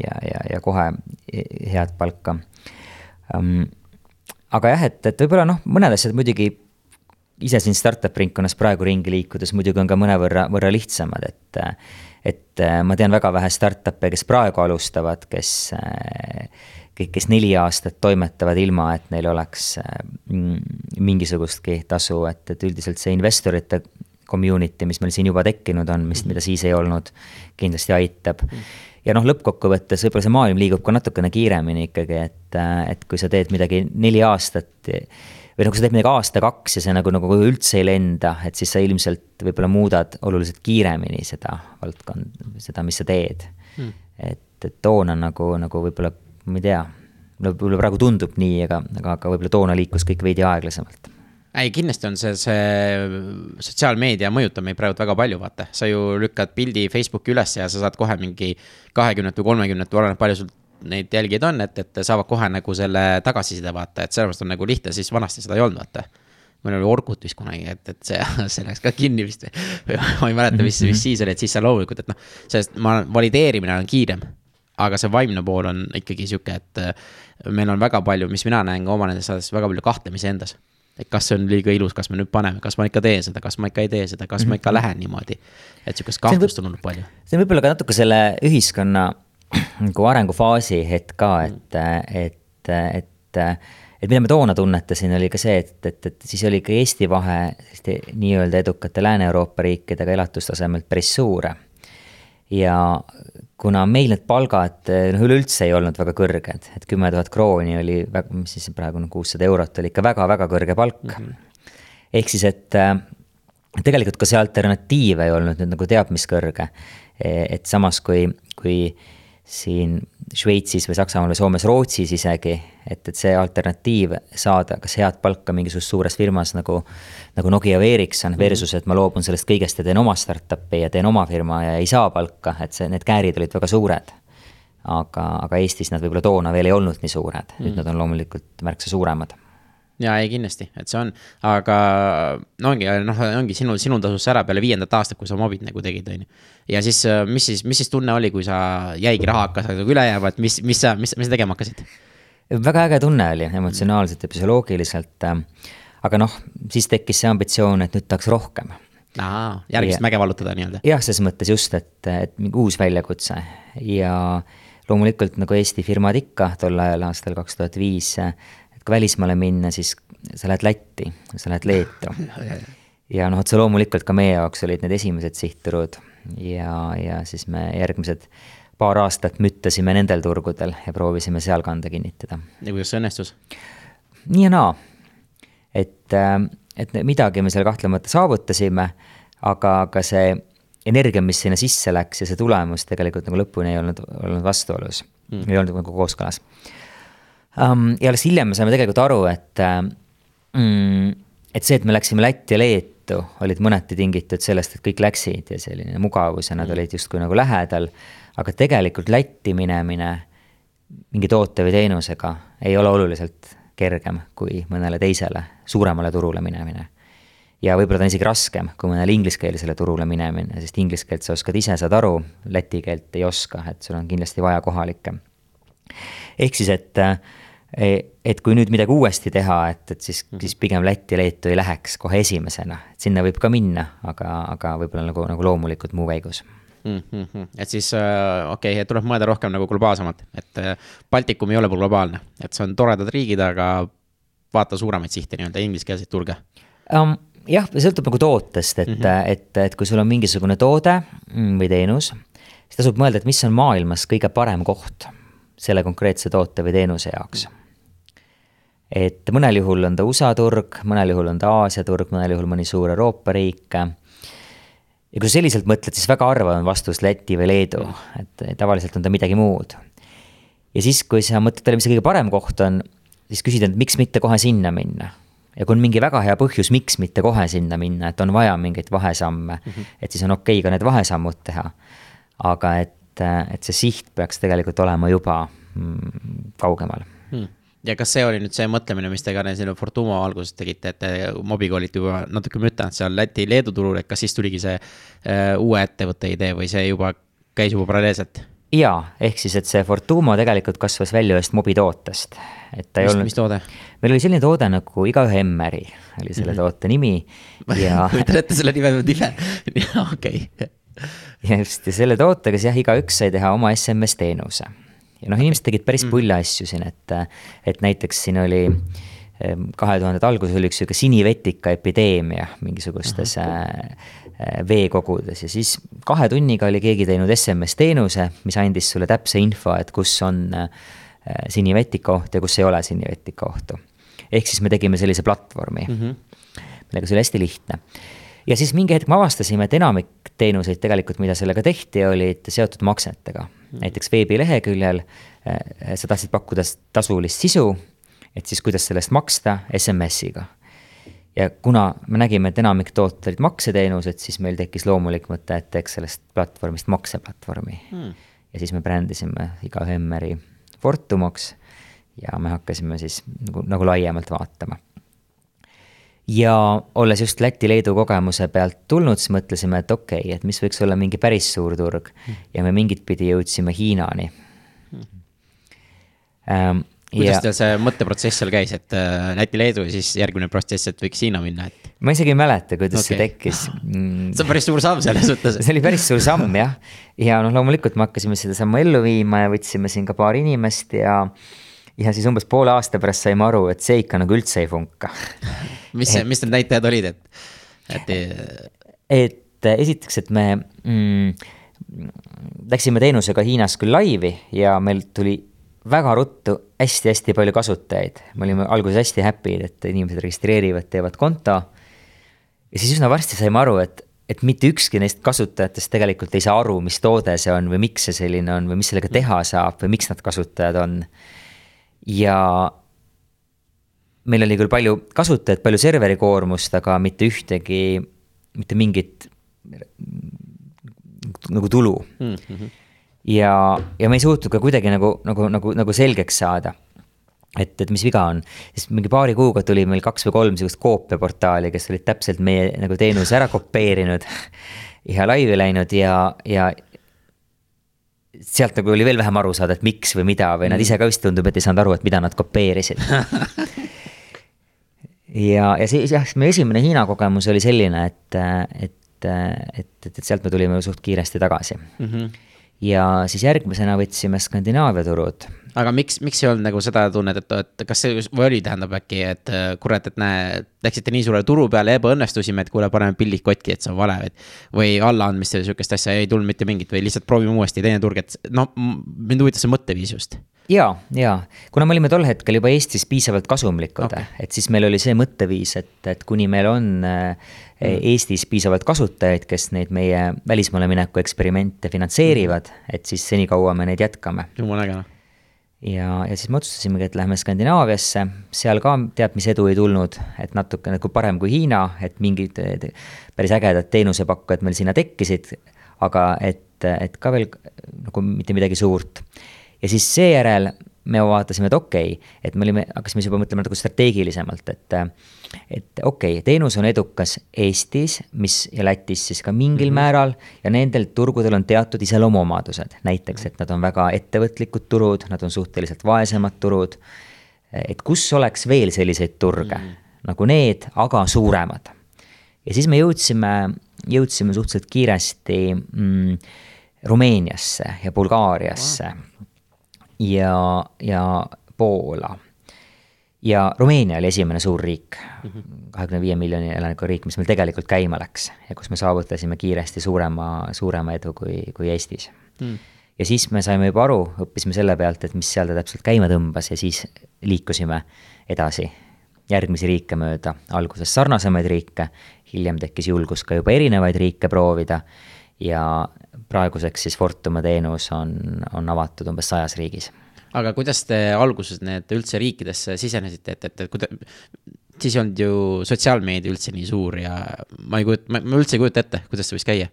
ja, ja, ja kohe head palka um, aga jah, et, et võib-olla noh, mõned asjad muidugi ise siin startup ringkonnas praegu ringi liikudes muidugi on ka mõnevõrra, võrra lihtsamad, et. et ma tean väga vähe startup'e, kes praegu alustavad, kes, kõik, kes neli aastat toimetavad ilma, et neil oleks mm, mingisugustki tasu, et, et üldiselt see investorite community, mis meil siin juba tekkinud on, mis, mida siis ei olnud, kindlasti aitab. Mm ja noh, lõppkokkuvõttes võib-olla see maailm liigub ka natukene kiiremini ikkagi, et, et kui sa teed midagi neli aastat või nagu sa teed midagi aasta-kaks ja see nagu, nagu üldse ei lenda, et siis sa ilmselt võib-olla muudad oluliselt kiiremini seda valdkonda, seda, mis sa teed. Hmm.. et, et toona nagu, nagu võib-olla, ma ei tea, võib-olla praegu tundub nii, aga, aga, aga võib-olla toona liikus kõik veidi aeglasemalt. Ei, kindlasti on see, see sotsiaalmeedia mõjutab meid praegu väga palju, vaata, sa ju lükkad pildi Facebooki üles ja sa saad kohe mingi kahekümnet või kolmekümnet, oleneb palju sul neid jälgijaid on, et, et saavad kohe nagu selle tagasiside vaata, et sellepärast on nagu lihtne, siis vanasti seda ei olnud, vaata. meil oli Orkut vist kunagi, et, et see, see läks ka kinni vist või ma ei mäleta, mis, mis siis oli, et siis sa loomulikult, et noh, sellest ma, valideerimine on kiirem aga see vaimne pool on ikkagi sihuke, et meil on väga palju, mis mina näen ka oma nendes asjades, väga palju kahtlemisi endas et kas see on liiga ilus, kas me nüüd paneme, kas ma ikka teen seda, kas ma ikka ei tee seda, kas ma ikka mhm. lähen niimoodi. et sihukest kahtlust on olnud palju. see on võib-olla ka natuke selle ühiskonna nagu arengufaasi hetk ka, et, et, et, et mida me toona tunnetasin, oli ka see, et, et, et siis oli ka Eesti vahe selliste nii-öelda edukate Lääne-Euroopa riikidega elatustasemelt päris suur. ja kuna meil need palgad noh, üleüldse ei olnud väga kõrged, et kümme tuhat krooni oli, mis siis praegu on kuussada eurot, oli ikka väga-väga kõrge palk mm. -hmm. ehk siis, et tegelikult ka see alternatiiv ei olnud nüüd nagu teab mis kõrge. E, et samas, kui, kui siin Šveitsis või Saksamaal või Soomes, Rootsis isegi, et, et see alternatiiv saada kas head palka mingisuguses suures firmas nagu, nagu Nokia või Ericsson mhm. versus, et ma loobun sellest kõigest ja teen oma startup'i ja teen oma firma ja ei saa palka, et see, need käärid olid väga suured. aga, aga Eestis nad võib-olla toona veel ei olnud nii suured, nüüd mm. nad on loomulikult märksa suuremad ja ei, kindlasti, et see on, aga no ongi, noh, ongi sinul, sinul tasus ära peale viiendat aastat, kui sa mobid nagu tegid, on ju. Ja siis, mis siis, mis siis tunne oli, kui sa jäigi raha hakkas nagu üle jääma, et mis, mis sa, mis, mis sa tegema hakkasid? väga äge tunne oli emotsionaalselt ja psühholoogiliselt. aga noh, siis tekkis see ambitsioon, et nüüd tahaks rohkem. aa, järgmist ja, mäge vallutada nii-öelda. jah, ses mõttes just, et, et mingi uus väljakutse ja loomulikult nagu Eesti firmad ikka tol ajal, aastal kaks tuhat viis et kui välismaale minna, siis sa lähed Lätti, sa lähed Leetu. ja noh, otse loomulikult ka meie jaoks olid need esimesed sihtturud ja, ja siis me järgmised paar aastat müttasime nendel turgudel ja proovisime seal kanda kinnitada. ja kuidas see õnnestus? nii ja naa. et, et midagi me seal kahtlemata saavutasime, aga, aga see energia, mis sinna sisse läks ja see tulemus tegelikult nagu lõpuni ei olnud, olnud vastuolus mm., ei olnud nagu kooskõlas um,. ja alles hiljem me saime tegelikult aru, et um,, et see, et me läksime Lätti ja Leetu, olid mõneti tingitud sellest, et kõik läksid ja selline mugavus ja nad mm. olid justkui nagu lähedal. aga tegelikult Lätti minemine mingi toote või teenusega ei ole oluliselt kergem kui mõnele teisele suuremale turule minemine ja võib-olla ta on isegi raskem kui mõnele ingliskeelsele turule minemine, sest inglise keelt sa oskad ise, saad aru, läti keelt ei oska, et sul on kindlasti vaja kohalikke. ehk siis, et et kui nüüd midagi uuesti teha, et, et siis, mhm. siis pigem Lätti ja Leetu ei läheks kohe esimesena, et sinna võib ka minna, aga, aga võib-olla nagu, nagu loomulikult muu käigus mm. -hmm. et siis äh, okei okay,, tuleb mõelda rohkem nagu globaalsemalt, et äh, Baltikum ei ole globaalne, et see on toredad riigid, aga vaata suuremaid sihte nii-öelda, ingliskeelseid turge um,. jah, sõltub nagu tootest, et mm, -hmm. et, et kui sul on mingisugune toode mm, või teenus siis tasub mõelda, et mis on maailmas kõige parem koht selle konkreetse toote või teenuse jaoks. Et mõnel juhul on ta USA turg, mõnel juhul on ta Aasia turg, mõnel juhul mõni suur Euroopa riik. ja kui sa selliselt mõtled, siis väga harva on vastus Läti või Leedu, et tavaliselt on ta midagi muud. ja siis, kui sa mõtled talle, mis see kõige parem koht on, siis küsid, et miks mitte kohe sinna minna ja kui on mingi väga hea põhjus, miks mitte kohe sinna minna, et on vaja mingeid vahesamme mm, -hmm. et siis on okei okay ka need vahesammud teha. aga et, et see siht peaks tegelikult olema juba mm, kaugemal hmm ja kas see oli nüüd see mõtlemine, mis te ka siin Fortuma alguses tegite, et te mobiga olite juba natuke mütanud seal Läti-Leedu turul, et kas siis tuligi see uh, uue ettevõtte idee või see juba käis juba paralleelselt? jaa, ehk siis, et see Fortuma tegelikult kasvas välja ühest mobitootest, et ta ei mis, olnud. mis toode? meil oli selline toode nagu Igaühe Emmeri oli selle mm -hmm. toote nimi ja kujutan ette selle nime nime, okei. ja just, ja selle tootega siis jah, igaüks sai teha oma SMS teenuse ja noh, inimesed tegid päris mm. pulle asju siin, et, et näiteks siin oli kahe tuhandete alguses oli üks sihuke sinivetika epideemia mingisugustes Aha. Äh, veekogudes ja siis kahe tunniga oli keegi teinud SMS teenuse, mis andis sulle täpse info, et kus on äh, sinivetika oht ja kus ei ole sinivetika ohtu. ehk siis me tegime sellise platvormi mm, -hmm. millega see oli hästi lihtne ja siis mingi hetk me avastasime, et enamik teenuseid tegelikult, mida sellega tehti, olid seotud maksetega näiteks veebileheküljel äh, sa tahtsid pakkuda tasulist sisu, et siis kuidas selle eest maksta SMS-iga. ja kuna me nägime, et enamik tooted olid makseteenused, siis meil tekkis loomulik mõte, et teeks sellest platvormist makseplatvormi. Hmm.. ja siis me brändisime igaühe Emmeri Fortumaks ja me hakkasime siis nagu, nagu laiemalt vaatama ja olles just Läti-Leedu kogemuse pealt tulnud, siis mõtlesime, et okei okay,, et mis võiks olla mingi päris suur turg ja me mingit pidi jõudsime Hiinani ähm,. kuidas ja... teil see mõtteprotsess seal käis, et äh, Läti-Leedu ja siis järgmine protsess, et võiks Hiina minna, et? ma isegi ei mäleta, kuidas okay. see tekkis mm.. see on päris suur samm selles suhtes. see oli päris suur samm jah, ja noh, loomulikult me hakkasime seda sammu ellu viima ja võtsime siin ka paar inimest ja ja siis umbes poole aasta pärast saime aru, et see ikka nagu üldse ei funka mis, mis need näitajad olid, et, et? et esiteks, et me mm, läksime teenusega Hiinas küll laivi ja meil tuli väga ruttu hästi-hästi palju kasutajaid. me olime alguses hästi happy'd, et inimesed registreerivad, teevad konto. ja siis üsna varsti saime aru, et, et mitte ükski neist kasutajatest tegelikult ei saa aru, mis toode see on või miks see selline on või mis sellega teha saab või miks nad kasutajad on ja meil oli küll palju kasutajaid, palju serveri koormust, aga mitte ühtegi, mitte mingit nagu tulu mm. -hmm. ja, ja me ei suutnud ka kuidagi nagu, nagu, nagu, nagu selgeks saada. et, et mis viga on, siis mingi paari kuuga tuli meil kaks või kolm sihukest koopiaportaali, kes olid täpselt meie nagu teenuse ära kopeerinud ja laivi läinud ja, ja sealt nagu oli veel vähem aru saada, et miks või mida või mm. nad ise ka vist tundub, et ei saanud aru, et mida nad kopeerisid ja, ja siis jah, meie esimene Hiina kogemus oli selline, et, et, et, et, et sealt me tulime suht kiiresti tagasi mm. -hmm. Ja siis järgmisena võtsime Skandinaavia turud aga miks, miks ei olnud nagu seda tunnet, et, et kas see või oli, tähendab äkki, et äh, kurat, et näe, läksite nii suure turu peale ja ebaõnnestusime, et kuule, paneme pillid kotti, et see on vale, et. või allaandmist või sihukest asja ei tulnud mitte mingit või lihtsalt proovime uuesti teine turg, et noh, mind huvitas see mõtteviis just ja, ja kuna me olime tol hetkel juba Eestis piisavalt kasumlikud okay., et siis meil oli see mõtteviis, et, et kuni meil on äh, mm. Eestis piisavalt kasutajaid, kes neid meie välismaale mineku eksperimente finantseerivad mm., et siis senikaua me neid jätkame. jumala äge noh ja, ja siis me otsustasimegi, et lähme Skandinaaviasse, seal ka teab mis edu ei tulnud, et natuke nagu parem kui Hiina, et mingid päris ägedad teenusepakkujad meil sinna tekkisid, aga et, et ka veel nagu mitte midagi suurt. Ja siis seejärel me vaatasime, et okei okay,, et me olime, hakkasime siis juba mõtlema nagu strateegilisemalt, et et okei okay,, teenus on edukas Eestis, mis ja Lätis siis ka mingil mm -hmm. määral ja nendel turgudel on teatud iseloomuomadused, näiteks, et nad on väga ettevõtlikud turud, nad on suhteliselt vaesemad turud. et kus oleks veel selliseid turge mm -hmm. nagu need, aga suuremad. ja siis me jõudsime, jõudsime suhteliselt kiiresti mm, Rumeeniasse ja Bulgaariasse wow. Ja, ja Poola. Ja Rumeenia oli esimene suur riik, kahekümne viie miljoni elanikuga riik, mis meil tegelikult käima läks ja kus me saavutasime kiiresti suurema, suurema edu kui, kui Eestis. Mm. ja siis me saime juba aru, õppisime selle pealt, et mis seal ta täpselt käima tõmbas ja siis liikusime edasi järgmisi riike mööda, alguses sarnasemaid riike, hiljem tekkis julgus ka juba erinevaid riike proovida ja praeguseks siis Fortuma teenus on, on avatud umbes sajas riigis. aga kuidas te alguses need üldse riikidesse sisenesite, et, et, et kuida-, siis ei olnud ju sotsiaalmeedia üldse nii suur ja ma ei kujuta, ma üldse ei kujuta ette, kuidas see võis käia.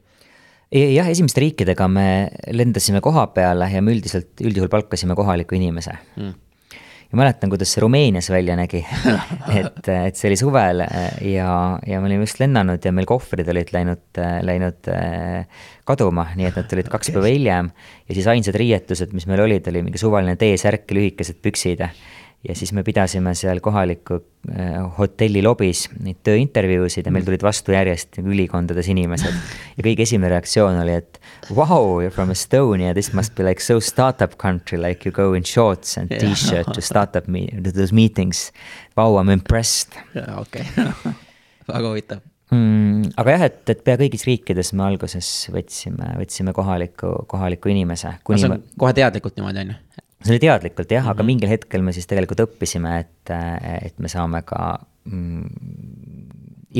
Jah, esimeste riikidega me lendasime koha peale ja me üldiselt, üldjuhul palkasime kohaliku inimese. Mm ja mäletan, kuidas see Rumeenias välja nägi. Et, et see oli suvel äh, ja, ja me olime just lennanud ja meil kohvrid olid läinud, äh, läinud äh, kaduma, nii et nad tulid kaks päeva hiljem. ja siis ainsad riietused, mis meil olid, oli mingi suvaline T-särk ja lühikesed püksid ja siis me pidasime seal kohaliku äh, hotelli lobis neid tööintervjuusid ja meil tulid vastu järjest ülikondades inimesed. ja kõige esimene reaktsioon oli, et wow, you are from Estonia, this must be like so startup country, like you go in shorts and t-shirt to startup me-, to those meetings. Wow, I m impressed. okei väga huvitav mm,. aga jah, et, et pea kõigis riikides me alguses võtsime, võtsime kohaliku, kohaliku inimese. no see on kohe teadlikult niimoodi, on ju? See oli teadlikult jah mm, -hmm. aga mhm. mingil hetkel me siis tegelikult õppisime, et, et me saame ka mm,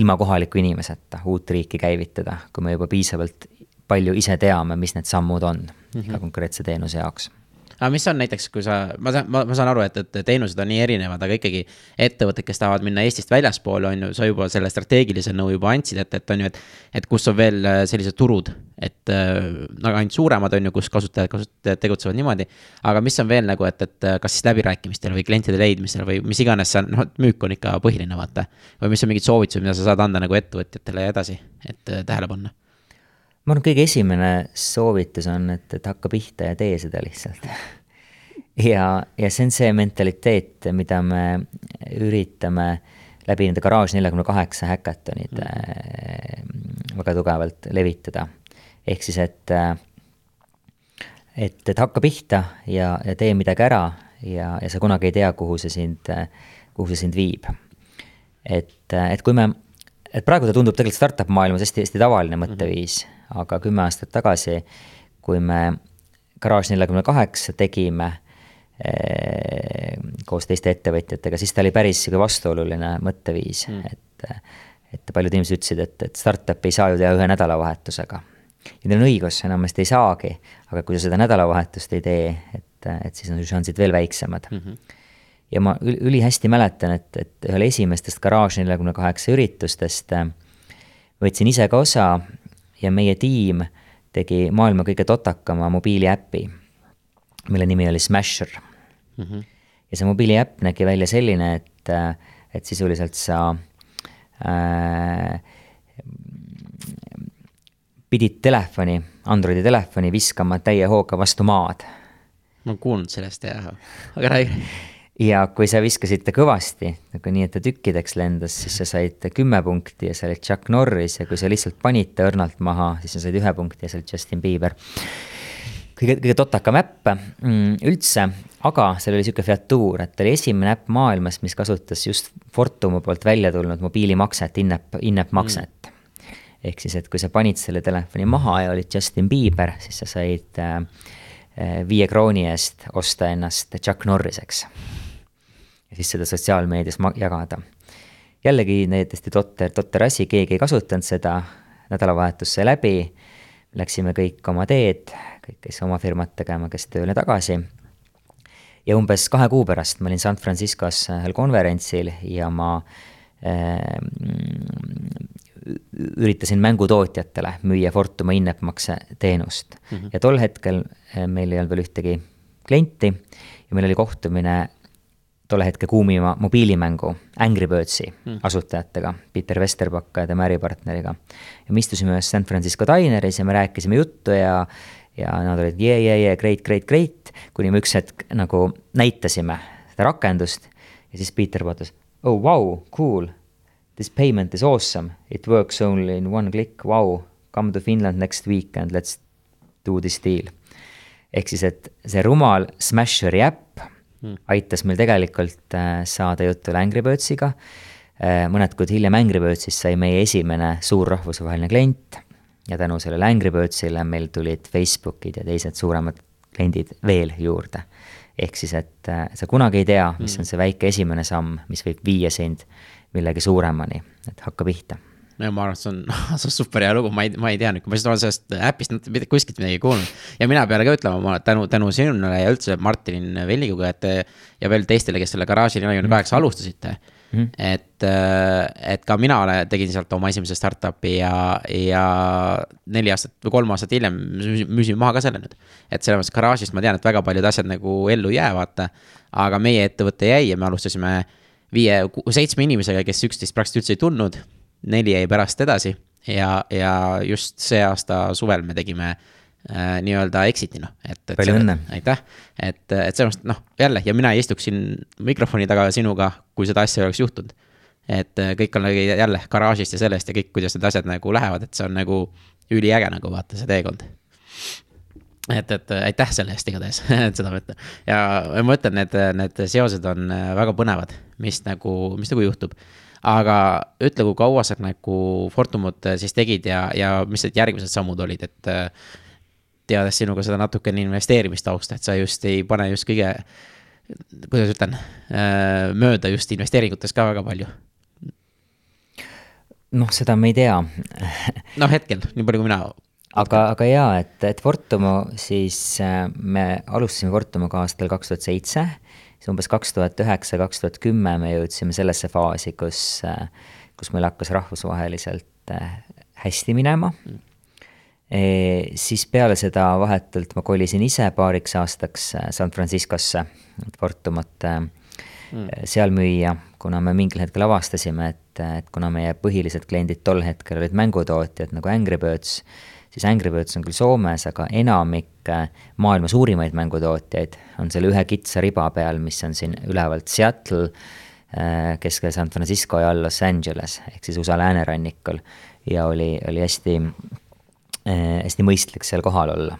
ilma kohaliku inimeseta uut riiki käivitada, kui me juba piisavalt palju ise teame, mis need sammud on mm -hmm. iga konkreetse teenuse jaoks aga mis on näiteks, kui sa, ma saan, ma, ma saan aru, et, et teenused on nii erinevad, aga ikkagi ettevõtted, kes tahavad minna Eestist väljaspoole, on ju, sa juba selle strateegilise nõu juba andsid, et, et on ju, et. et kus on veel äh, sellised turud, et äh, nagu ainult suuremad on ju, kus kasutajad, kasutajad tegutsevad niimoodi. aga mis on veel nagu, et, et kas siis läbirääkimistel või klientide leidmisel või mis iganes see on, noh, müük on ikka põhiline, vaata. või mis on mingid soovitused, mida sa saad anda nagu ettevõtjatele ja edasi, et äh, tähele panna ma arvan, kõige esimene soovitus on, et, et hakka pihta ja tee seda lihtsalt ja, ja see on see mentaliteet, mida me üritame läbi nende Garage neljakümne kaheksa häkatonid mm. väga tugevalt levitada. ehk siis, et, et, et hakka pihta ja, ja tee midagi ära ja, ja sa kunagi ei tea, kuhu see sind, kuhu see sind viib. et, et kui me, et praegu ta tundub tegelikult startup maailmas hästi, hästi tavaline mõtteviis mm, -hmm. Aga kümme aastat tagasi, kui me Garage neljakümne kaheksa tegime Ehm, koos teiste ettevõtjatega, siis ta oli päris sihuke vastuoluline mõtteviis mm., et, et paljud inimesed ütlesid, et, et startup'i ei saa ju teha ühe nädalavahetusega. ja neil on õigus, enamasti ei saagi, aga kui sa seda nädalavahetust ei tee, et, et siis on su šansid veel väiksemad mm. -hmm. ja ma ülihästi mäletan, et, et ühel esimestest Garage neljakümne kaheksa üritustest äh, võtsin ise ka osa ja meie tiim tegi maailma kõige totakama mobiiliäpi, mille nimi oli Smasher mm. -hmm. ja see mobiiliäpp nägi välja selline, et, et sisuliselt sa äh, pidid telefoni, Androidi telefoni viskama täie hooga vastu maad. ma olen kuulnud sellest jah, aga räägi. Ja kui sa viskasid ta kõvasti, nagu nii, et ta tükkideks lendas, siis sa said kümme punkti ja sa olid Chuck Norris ja kui sa lihtsalt panid ta õrnalt maha, siis sa said ühe punkti ja sa olid Justin Bieber. Kõige, kõige totakam äpp mm, üldse, aga seal oli sihuke featuur, et ta oli esimene äpp maailmas, mis kasutas just Fortumi poolt välja tulnud mobiilimakset, in-app, in-app makset. Mm.. ehk siis, et kui sa panid selle telefoni maha ja olid Justin Bieber, siis sa said äh, äh viie krooni eest osta ennast Chuck Norriseks. Ja siis seda sotsiaalmeedias jagada. jällegi täiesti totter, totter asi, keegi ei kasutanud seda, nädalavahetus sai läbi läksime kõik oma teed, kõik käis oma firmat tegema, kes tööle tagasi. ja umbes kahe kuu pärast ma olin San Franciscos ühel konverentsil ja ma äh, üritasin mängutootjatele müüa Fortuma in-app-makse teenust mm. -hmm. ja tol hetkel äh, meil ei olnud veel ühtegi klienti ja meil oli kohtumine tolle hetke kuumima mobiilimängu Angry Birdsi mm. asutajatega, Peter Vesterbakka ja tema äripartneriga. ja me istusime ühes San Francisco dineris ja me rääkisime juttu ja, ja nad olid yeah, yeah, yeah, great, great, great, kuni me üks hetk nagu näitasime seda rakendust ja siis Peter vaatas, oh wow, cool, this payment is awesome, it works only in one click, wow, come to Finland next week and let's do this deal. ehk siis, et see rumal Smasheri äpp. Aitas meil tegelikult äh, saada jutule Angry Birdsiga. Äh, mõned kuud hiljem Angry Birdsist sai meie esimene suur rahvusvaheline klient. ja tänu sellele Angry Birdsile meil tulid Facebookid ja teised suuremad kliendid veel juurde. ehk siis, et äh, sa kunagi ei tea, mis mm. on see väike esimene samm, mis võib viia sind millegi suuremani, et hakka pihta ja ma arvan, et see on, see on super hea lugu, ma ei, ma ei tea nüüd, kui ma lihtsalt olen sellest äpist kuskilt midagi kuulnud. ja mina peale ka ütlema, ma tänu, tänu sinule ja üldse Martin Vellikuga, et ja veel teistele, kes selle garaaži nelikümmend kaheksa alustasite mm. -hmm. et, et ka mina olen, tegin sealt oma esimese startup'i ja, ja neli aastat või kolm aastat hiljem müüsin maha ka selle nüüd. et selles mõttes garaažist ma tean, et väga paljud asjad nagu ellu ei jää, vaata. aga meie ettevõte jäi ja me alustasime viie, seitsme inimesega, kes üksteist praktiliselt üldse ei tundnud neli jäi pärast edasi ja, ja just see aasta suvel me tegime äh, nii-öelda exit'i noh, et, et. palju õnne. aitäh, et, et mõttes noh, jälle ja mina ei istuks siin mikrofoni taga sinuga, kui seda asja ei oleks juhtunud. et äh, kõik on nagu jälle garaažist ja sellest ja kõik, kuidas need asjad nagu lähevad, et see on nagu üliäge nagu vaata see teekond et, et aitäh selle eest igatahes, et seda ma ütlen. ja ma ütlen, need, need seosed on äh, väga põnevad, mis nagu, mis nagu juhtub aga ütle, kui kaua sa nagu Fortumut äh, siis tegid ja, ja mis need järgmised sammud olid, et äh, teades sinuga seda natukene investeerimistausta, et sa just ei pane just kõige, kuidas ütlen, äh, mööda just investeeringutes ka väga palju? Noh, seda me ei tea. Noh, hetkel, nii palju kui mina. aga, aga jaa, et, et Fortumo siis, me alustasime Fortumoga aastal kaks tuhat seitse siis umbes kaks tuhat üheksa, kaks tuhat kümme me jõudsime sellesse faasi, kus, kus meil hakkas rahvusvaheliselt äh, hästi minema e,. siis peale seda vahetult ma kolisin ise paariks aastaks äh, San Franciscosse, Fortumut äh, mm. seal müüa, kuna me mingil hetkel avastasime, et, et kuna meie põhilised kliendid tol hetkel olid mängutootjad nagu Angry Birds siis Angry Birds on küll Soomes, aga enamik äh, maailma suurimaid mängutootjaid on selle ühe kitsa riba peal, mis on siin ülevalt Seattle, äh, keskel San Francisco ja all Los Angeles, ehk siis USA läänerannikul. ja oli, oli hästi, äh, hästi mõistlik seal kohal olla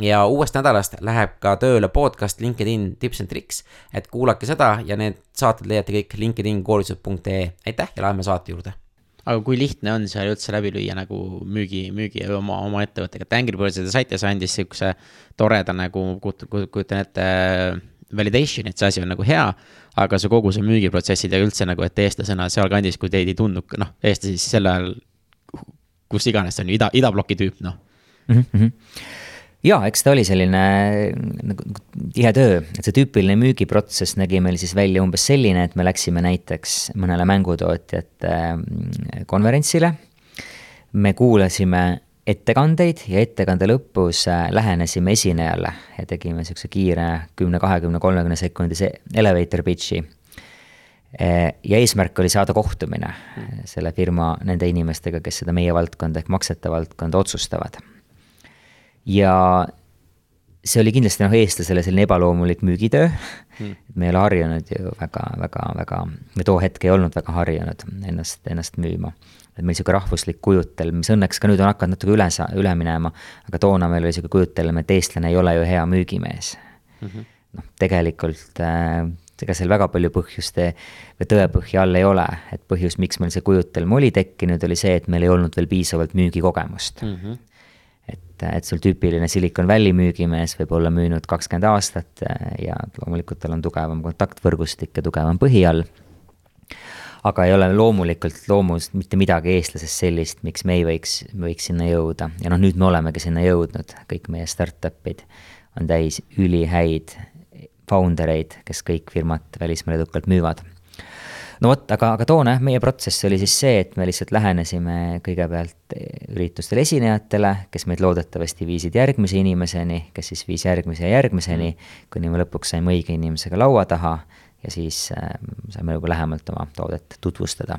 ja uuest nädalast läheb ka tööle podcast LinkedIn tips and tricks, et kuulake seda ja need saated leiate kõik LinkedIn koolitused.ee, aitäh ja läheme saate juurde. aga kui lihtne on seal üldse läbi lüüa nagu müügi, müügi oma, oma ettevõttega, et Angry Birdside saite, see andis sihukese toreda nagu, kujutan ette, validation, et see asi on nagu hea, aga see kogu see müügiprotsessid ja üldse nagu, et eestlasena sealkandis, kui teid ei tundnud, noh, eestlasi siis sel ajal, kus iganes, see on ju ida, idabloki tüüp, noh mm. -hmm jaa, eks ta oli selline nagu tihe töö, et see tüüpiline müügiprotsess nägi meil siis välja umbes selline, et me läksime näiteks mõnele mängutootjate mm, konverentsile. me kuulasime ettekandeid ja ettekande lõpus äh, lähenesime esinejale ja tegime sihukese kiire kümne, kahekümne, kolmekümne sekundise elevator pitch'i. Äh, ja eesmärk oli saada kohtumine selle firma nende inimestega, kes seda meie valdkonda ehk maksete valdkonda otsustavad ja see oli kindlasti noh, eestlasele selline ebaloomulik müügitöö. Et me ei ole harjunud ju väga, väga, väga, me too hetk ei olnud väga harjunud ennast, ennast müüma. et meil sihuke rahvuslik kujutelm, mis õnneks ka nüüd on hakanud natuke üle, üle minema, aga toona meil oli sihuke kujutelm, et eestlane ei ole ju hea müügimees. Mm -hmm.. noh, tegelikult äh, ega seal väga palju põhjuste või tõepõhja all ei ole, et põhjus, miks meil see kujutelm oli tekkinud, oli see, et meil ei olnud veel piisavalt müügikogemust. Mm. -hmm et, et sul tüüpiline Silicon Valley müügimees võib olla müünud kakskümmend aastat ja loomulikult tal on tugevam kontaktvõrgustik ja tugevam põhi all. aga ei ole loomulikult loomust mitte midagi eestlasest sellist, miks me ei võiks, võiks sinna jõuda. Ja noh, nüüd me olemegi sinna jõudnud, kõik meie startup'id on täis ülihäid founder eid, kes kõik firmat välismaal edukalt müüvad no vot, aga, aga toona jah, meie protsess oli siis see, et me lihtsalt lähenesime kõigepealt üritustel esinejatele, kes meid loodetavasti viisid järgmise inimeseni, kes siis viis järgmise ja järgmiseni, kuni me lõpuks saime õige inimesega laua taha ja siis äh, saime juba lähemalt oma toodet tutvustada.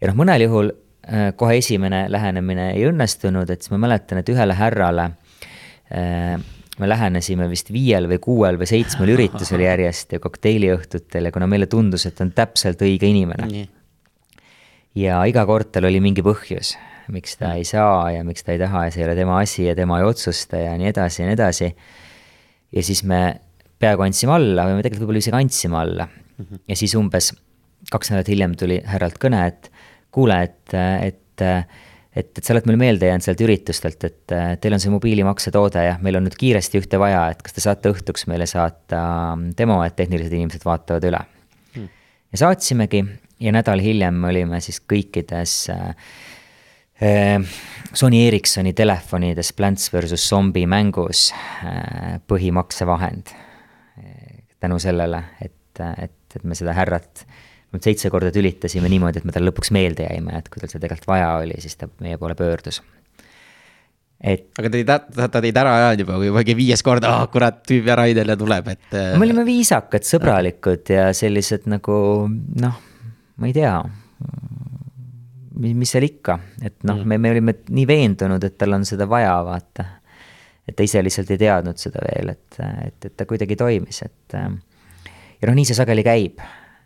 ja noh, mõnel juhul äh, kohe esimene lähenemine ei õnnestunud, et siis ma mäletan, et ühele härrale me lähenesime vist viiel või kuuel või seitsmel üritusel järjest ja kokteiliõhtutel ja kuna meile tundus, et on täpselt õige inimene. ja iga kord tal oli mingi põhjus, miks ta ei saa ja miks ta ei taha ja see ei ole tema asi ja tema ei otsusta ja nii edasi ja nii edasi. ja siis me peaaegu andsime alla või me tegelikult võib-olla isegi andsime alla mm. -hmm. ja siis umbes kaks nädalat hiljem tuli härralt kõne, et kuule, et, et et, et sa oled mulle meelde jäänud sealt üritustelt, et teil on see mobiilimaksetoode ja meil on nüüd kiiresti ühte vaja, et kas te saate õhtuks meile saata demo, et tehnilised inimesed vaatavad üle hmm.. ja saatsimegi ja nädal hiljem olime siis kõikides äh, Sony Ericssoni telefonides Plants versus Zombie mängus äh, põhimaksevahend. tänu sellele, et, et, et me seda härrat seitse korda tülitasime niimoodi, et me talle lõpuks meelde jäime, et kui tal seda tegelikult vaja oli, siis ta meie poole pöördus. et. aga ta tõi, ta teid ära ajanud juba, kui mingi viies kord, ah kurat, tüüp ära jälle tuleb, et. me olime viisakad, sõbralikud ja sellised nagu noh, ma ei tea mis seal ikka, et noh mm., me, me olime nii veendunud, et tal on seda vaja, vaata. et ta ise lihtsalt ei teadnud seda veel, et, et, et ta kuidagi toimis, et. ja noh, nii see sageli käib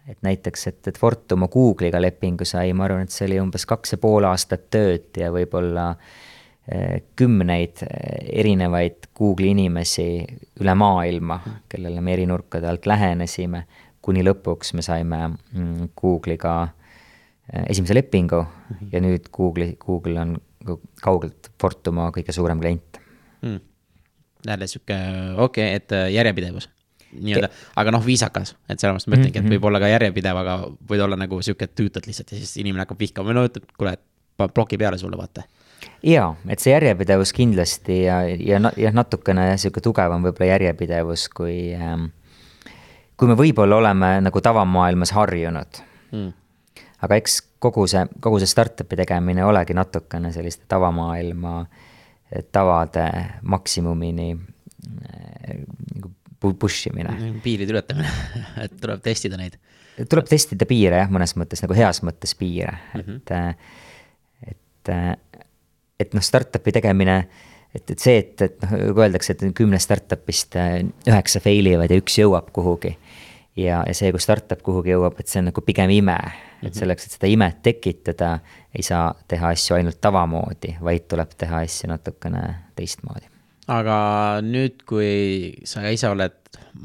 et näiteks, et, et Fortum Google'iga lepingu sai, ma arvan, et see oli umbes kaks ja pool aastat tööd ja võib-olla eh, kümneid eh, erinevaid Google'i inimesi üle maailma, kellele me eri nurkade alt lähenesime, kuni lõpuks me saime mm, Google'iga eh, esimese lepingu mhm. ja nüüd Google'i, Google on kaugelt Fortuma kõige suurem klient. Mm.. jälle sihuke, okei okay,, et järjepidevus nii-öelda, aga noh, viisakas, et sellepärast ma ütlengi, et mhm. võib olla ka järjepidev, aga võid olla nagu sihuke, et tüütad lihtsalt ja siis inimene hakkab vihkama või no ütleb, kuule, ploki peale sulle, vaata. jaa, et see järjepidevus kindlasti ja, ja, ja natukene sihuke tugevam võib-olla järjepidevus, kui ähm,, kui me võib-olla oleme nagu tavamaailmas harjunud mm.. aga eks kogu see, kogu see startup'i tegemine olegi natukene selliste tavamaailma tavade maksimumini äh, nagu push imine. piiride ületamine et tuleb testida neid. tuleb testida piire jah, mõnes mõttes nagu heas mõttes piire mm, -hmm. et, et, et noh, startup'i tegemine, et, et see, et, et noh, kui öeldakse, et kümnest startup'ist üheksa fail ivad ja üks jõuab kuhugi. ja, ja see, kui startup kuhugi jõuab, et see on nagu pigem ime mm, -hmm. et mhm. selleks, et seda imet tekitada, ei saa teha asju ainult tavamoodi, vaid tuleb teha asju natukene teistmoodi aga nüüd, kui sa ise oled,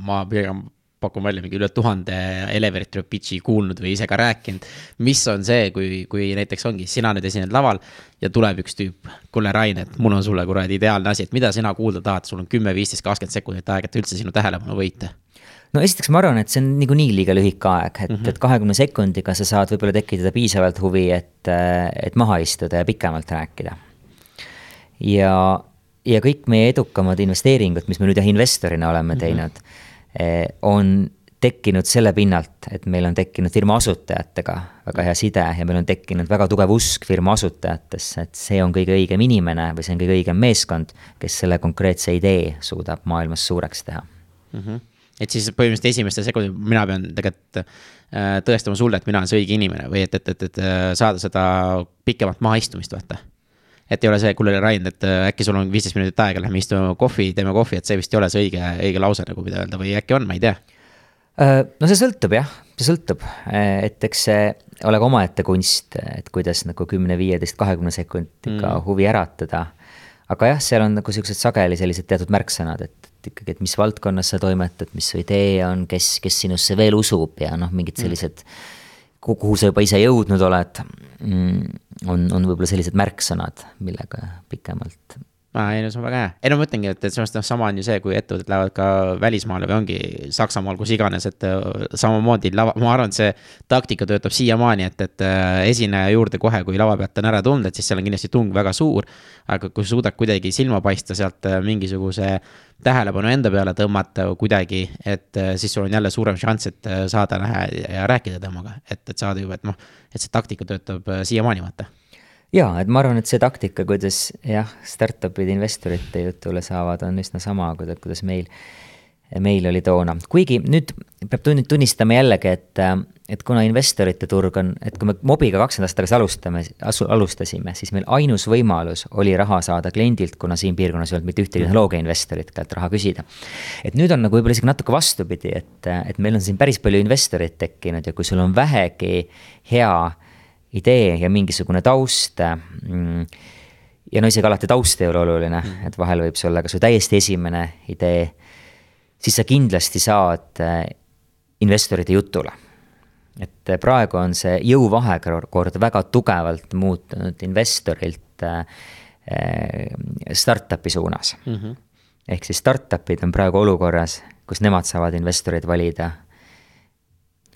ma pigem pakun välja mingi üle tuhande elevator pitch'i kuulnud või ise ka rääkinud. mis on see, kui, kui näiteks ongi, sina nüüd esined laval ja tuleb üks tüüp, kuule Rain, et mul on sulle kuradi ideaalne asi, et mida sina kuulda tahad, sul on kümme, viisteist, kakskümmend sekundit aega, et üldse sinu tähelepanu võita no esiteks ma arvan, et see on niikuinii liiga lühike aeg, et mm, -hmm. et kahekümne sekundiga sa saad võib-olla tekitada piisavalt huvi, et, et maha istuda ja pikemalt rääkida. ja ja kõik meie edukamad investeeringud, mis me nüüd jah investorina oleme mhm. teinud mm, -hmm. on tekkinud selle pinnalt, et meil on tekkinud firma asutajatega väga hea side ja meil on tekkinud väga tugev usk firma asutajatesse, et see on kõige õigem inimene või see on kõige õigem meeskond, kes selle konkreetse idee suudab maailmas suureks teha mm. -hmm. et siis põhimõtteliselt esimeste sekundi, mina pean tegelikult äh, tõestama sulle, et mina olen see õige inimene või et, et, et, et saada seda pikemat mahaistumist, vaata et ei ole see, kuule Rain, et äh, äkki sul on viisteist minutit aega, lähme istume kohvi, teeme kohvi, et see vist ei ole see õige, õige lause nagu, mida öelda või äkki on, ma ei tea. Äh, no see sõltub jah, see sõltub, äh, et eks see ole ka omaette kunst, et kuidas nagu kümne, viieteist, kahekümne sekundiga mm. huvi äratada. aga jah, seal on nagu siuksed sageli sellised teatud märksõnad, et, et ikkagi, et mis valdkonnas sa toimetad, mis su idee on, kes, kes sinusse veel usub ja noh, mingid mm. sellised mm kuhu sa juba ise jõudnud oled, mm, on, on võib-olla sellised märksõnad, millega pikemalt aa, ei no see on väga hea, ei no ma ütlengi, et, et sellest noh, sama on ju see, kui ettevõtted lähevad ka välismaale või ongi Saksamaal, kus iganes, et äh, samamoodi lava, ma arvan, et see taktika töötab siiamaani, et, et äh, esineja juurde kohe, kui lava pealt on ära tulnud, et siis seal on kindlasti tung väga suur. aga kui suudad kuidagi silma paista sealt äh, mingisuguse tähelepanu enda peale tõmmata kuidagi, et siis sul on jälle suurem šanss, et saada näha ja rääkida temaga, et, et saada juba, et noh, et see taktika töötab siiamaani, vaata jaa, et ma arvan, et see taktika, kuidas jah, startup'id investorite jutule saavad, on üsna sama, kuidas meil meil oli toona, kuigi nüüd peab tunnistama jällegi, et, et kuna investorite turg on, et kui me mobiga kakskümmend aastat tagasi alustame, alustasime, siis meil ainus võimalus oli raha saada kliendilt, kuna siin piirkonnas ei olnud mitte ühtegi tehnoloogiainvestorit, kellelt raha küsida. et nüüd on nagu võib-olla isegi natuke vastupidi, et, et meil on siin päris palju investoreid tekkinud ja kui sul on vähegi hea idee ja mingisugune taust mm, ja no isegi alati taust ei ole oluline, et vahel võib see olla ka su täiesti esimene idee siis sa kindlasti saad äh, investorite jutule. et äh, praegu on see jõuvahekord väga tugevalt muutunud investorilt äh, startup'i suunas mm. -hmm. ehk siis startup'id on praegu olukorras, kus nemad saavad investoreid valida.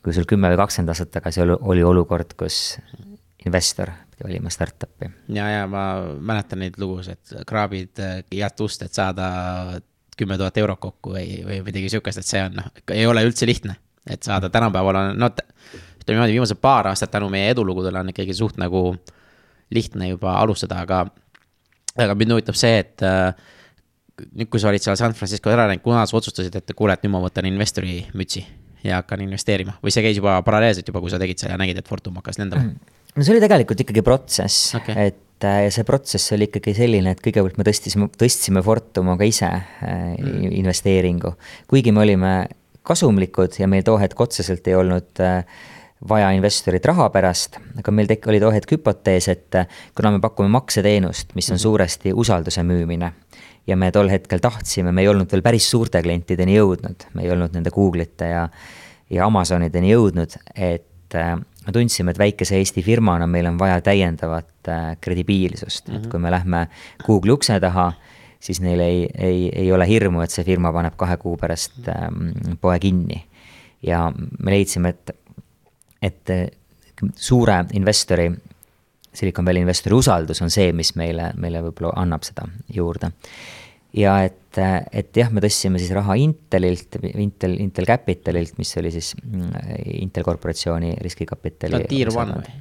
kui sul kümme või kakskümmend aastat tagasi oli olukord, kus investor pidi valima startup'i. ja, ja ma mäletan neid lugusid, et kraabid head ust, et saada kümme tuhat eurot kokku või, või midagi sihukest, et see on, noh, ei ole üldse lihtne. et saada tänapäeval on, no ütleme niimoodi, viimased paar aastat tänu meie edulugudele on ikkagi suht nagu lihtne juba alustada, aga, aga mind huvitab see, et äh, nüüd, kui sa olid seal San Francisco läinud, kuna sa otsustasid, et kuule, et nüüd ma võtan investori mütsi ja hakkan investeerima või see käis juba paralleelselt juba, kui sa tegid seal ja nägid, et Fortum hakkas lendama? No see oli tegelikult ikkagi protsess okay., et Äh, ja see protsess oli ikkagi selline, et kõigepealt me tõstisime, tõstsime Fortumaga ise äh, mm. investeeringu. kuigi me olime kasumlikud ja meil too hetk otseselt ei olnud äh, vaja investorit raha pärast, aga meil tek-, oli too hetk hüpotees, et kuna me pakume makseteenust, mis on mm. suuresti usalduse müümine, ja me tol hetkel tahtsime, me ei olnud veel päris suurte klientideni jõudnud, me ei olnud nende Google'ite ja, ja Amazonideni jõudnud, et tundsime, et väikese Eesti firmana meil on vaja täiendavat äh, kredibiilsust mm, -hmm. et mhm. kui me lähme Google'i ukse taha, siis neil ei, ei, ei ole hirmu, et see firma paneb kahe kuu pärast ähm, poe kinni. ja me leidsime, et, et äh, suure investori, Silicon Valley investori usaldus on see, mis meile, meile võib-olla annab seda juurde ja et, et jah, me tõstsime siis raha Intelilt, Intel, Intel Capitalilt, mis oli siis mm, Intel korporatsiooni riskikapitali. Tier one või?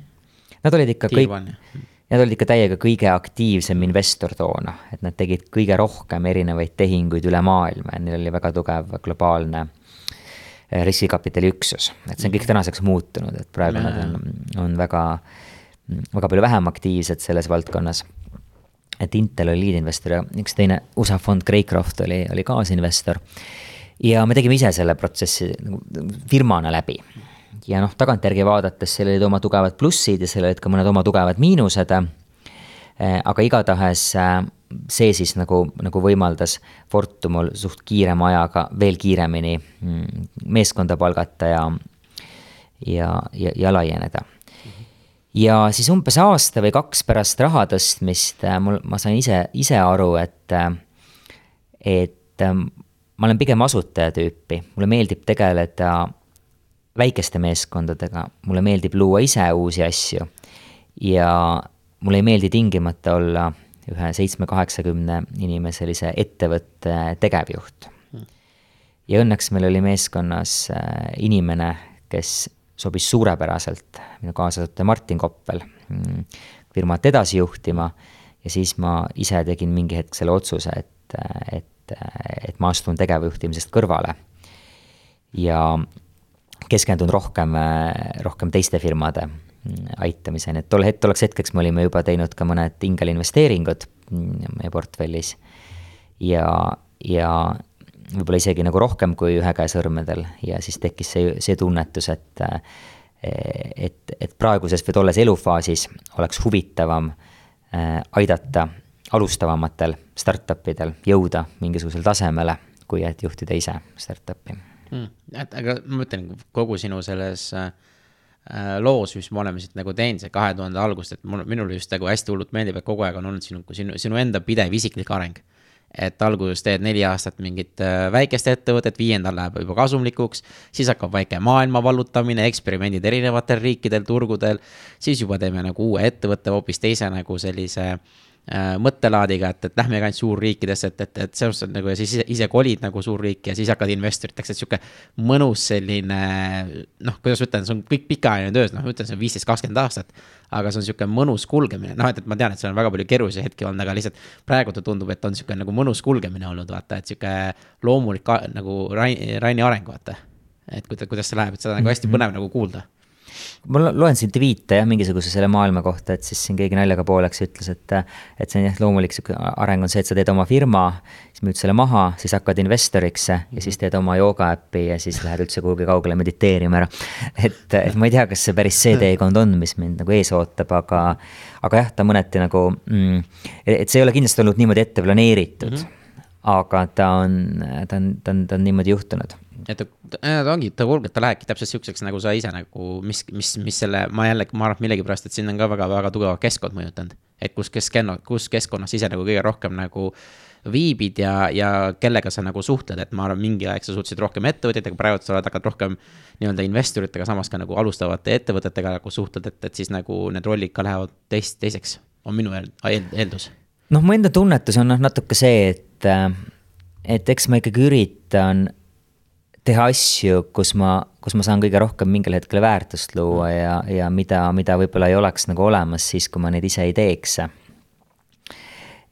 Nad olid ikka tier kõik, nad olid ikka täiega kõige aktiivsem investor toona, et nad tegid kõige rohkem erinevaid tehinguid üle maailma. Ja neil oli väga tugev globaalne eh, riskikapitali üksus, et see on kõik tänaseks muutunud, et praegu nad on, on väga, väga palju vähem aktiivsed selles valdkonnas et Intel oli liidinvestor ja üks teine USA fond, Greycroft oli, oli kaasinvestor. ja me tegime ise selle protsessi nagu firmana läbi. ja noh, tagantjärgi vaadates seal olid oma tugevad plussid ja seal olid ka mõned oma tugevad miinused. Eh, aga igatahes eh, see siis nagu, nagu võimaldas Fortumul suht kiirema ajaga veel kiiremini mm, meeskonda palgata ja, ja, ja, ja laieneda ja siis umbes aasta või kaks pärast raha tõstmist äh, mul, ma sain ise, ise aru, et, äh, et äh, ma olen pigem asutaja tüüpi, mulle meeldib tegeleda väikeste meeskondadega, mulle meeldib luua ise uusi asju. ja mulle ei meeldi tingimata olla ühe seitsme-kaheksakümne inimeselise ettevõtte tegevjuht. ja õnneks meil oli meeskonnas inimene, kes sobis suurepäraselt minu kaasasutaja Martin Koppel mm, firmat edasi juhtima. Ja siis ma ise tegin mingi hetk selle otsuse, et, et, et ma astun tegevjuhtimisest kõrvale. ja keskendun rohkem, rohkem teiste firmade mm, aitamiseni, et tol het-, tolleks hetkeks me olime juba teinud ka mõned ingelinvesteeringud mm, meie portfellis. Ja, ja võib-olla isegi nagu rohkem kui ühe käe sõrmedel ja siis tekkis see, see tunnetus, et et, et praeguses või tolles elufaasis oleks huvitavam äh, aidata alustavamatel startup idel jõuda mingisugusele tasemele, kui et juhtida ise startup'i. Hmm.. et aga ma mõtlen kogu sinu selles äh, loos, mis me oleme siit nagu teinud, see kahe tuhande algust, et mul, minule just nagu hästi hullult meeldib, et kogu aeg on olnud sinu, sinu, sinu enda pidev isiklik areng et alguses teed neli aastat mingit äh, väikest ettevõtet, viiendal läheb juba kasumlikuks, siis hakkab väike maailma vallutamine, eksperimendid erinevatel riikidel, turgudel, siis juba teeme nagu uue ettevõtte hoopis teise nagu sellise äh, mõttelaadiga, et, et lähme ainult suurriikidesse, et, et, et selles mõttes nagu ja siis ise, ise kolid nagu suurriiki ja siis hakkad investoriteks, et sihuke mõnus selline. noh, kuidas ma ütlen, see on kõik pikaajaline töö, noh, ma ütlen, see on viisteist, kakskümmend aastat. aga see on sihuke mõnus kulgemine, noh, et, et ma tean, et seal on väga palju keerulisi hetki olnud, aga lihtsalt praegu ta tundub, et on sihuke nagu mõnus kulgemine olnud, vaata, et sihuke loomulik nagu Raini, Raini areng, vaata. et kuidas, kuidas see läheb, et seda on nagu hästi põnev nagu kuulda ma loen siin tweet'e jah, mingisuguse selle maailma kohta, et siis siin keegi naljaga pooleks ütles, et et see on jah, loomulik sihuke areng on see, et sa teed oma firma, siis müüd selle maha, siis hakkad investoriks ja siis teed oma jooga äppi ja siis lähed üldse kuhugi kaugele mediteerima ära. et, et ma ei tea, kas see päris see teekond on, mis mind nagu ees ootab, aga aga jah, ta mõneti nagu mm,, et see ei ole kindlasti olnud niimoodi ette planeeritud mm. -hmm. aga ta on, ta on, ta on, ta on niimoodi juhtunud et ta ongi, ta kuulge, ta lähebki täpselt siukseks, nagu sa ise nagu, mis, mis, mis selle, ma jälle, ma arvan, et millegipärast, et siin on ka väga-väga tugev keskkond mõjutanud. et kus keskkonna, kus keskkonnas ise nagu kõige rohkem nagu viibid ja, ja kellega sa nagu suhtled, et ma arvan, mingi aeg sa suhtlesid rohkem ettevõtjatega, praegu sa oled hakanud rohkem nii-öelda investoritega, samas ka nagu alustavate ettevõtetega nagu suhtled, et, et siis nagu need rollid ka lähevad teist, teiseks, on minu eeldus. noh, mu enda tunnetus on noh, natuke see, et, et eks ma ikkagi üritan teha asju, kus ma, kus ma saan kõige rohkem mingil hetkel väärtust luua ja, ja mida, mida võib-olla ei oleks nagu olemas siis, kui ma neid ise ei teeks.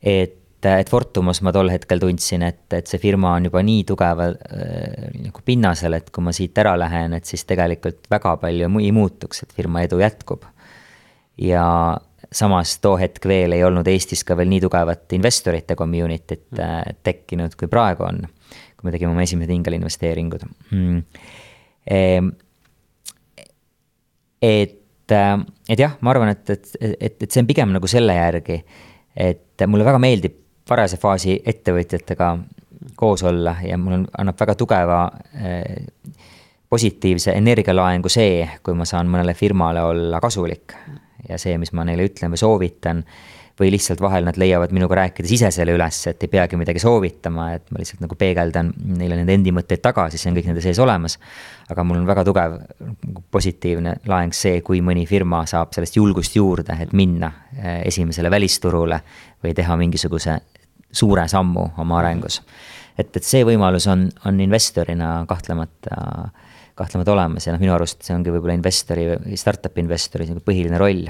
et, et Fortumas ma tol hetkel tundsin, et, et see firma on juba nii tugeval äh, nagu pinnasel, et kui ma siit ära lähen, et siis tegelikult väga palju ei muutuks, et firma edu jätkub. ja samas too hetk veel ei olnud Eestis ka veel nii tugevat investorite community't äh, tekkinud, kui praegu on kui me tegime oma esimesed ingelinvesteeringud mm.. Et, äh, et jah, ma arvan, et, et, et, et see on pigem nagu selle järgi, et mulle väga meeldib varase faasi ettevõtjatega koos olla ja mul on, annab väga tugeva eh, positiivse energialaengu see, kui ma saan mõnele firmale olla kasulik. ja see, mis ma neile ütlen või soovitan või lihtsalt vahel nad leiavad minuga rääkides ise selle üles, et ei peagi midagi soovitama, et ma lihtsalt nagu peegeldan neile nende endi mõtteid tagasi, see on kõik nende sees olemas. aga mul on väga tugev positiivne laeng see, kui mõni firma saab sellest julgust juurde, et minna eh, esimesele välisturule või teha mingisuguse suure sammu oma arengus. et, et see võimalus on, on investorina kahtlemata kahtlemata olemas ja noh, minu arust see ongi võib-olla investori, startup'i investori põhiline roll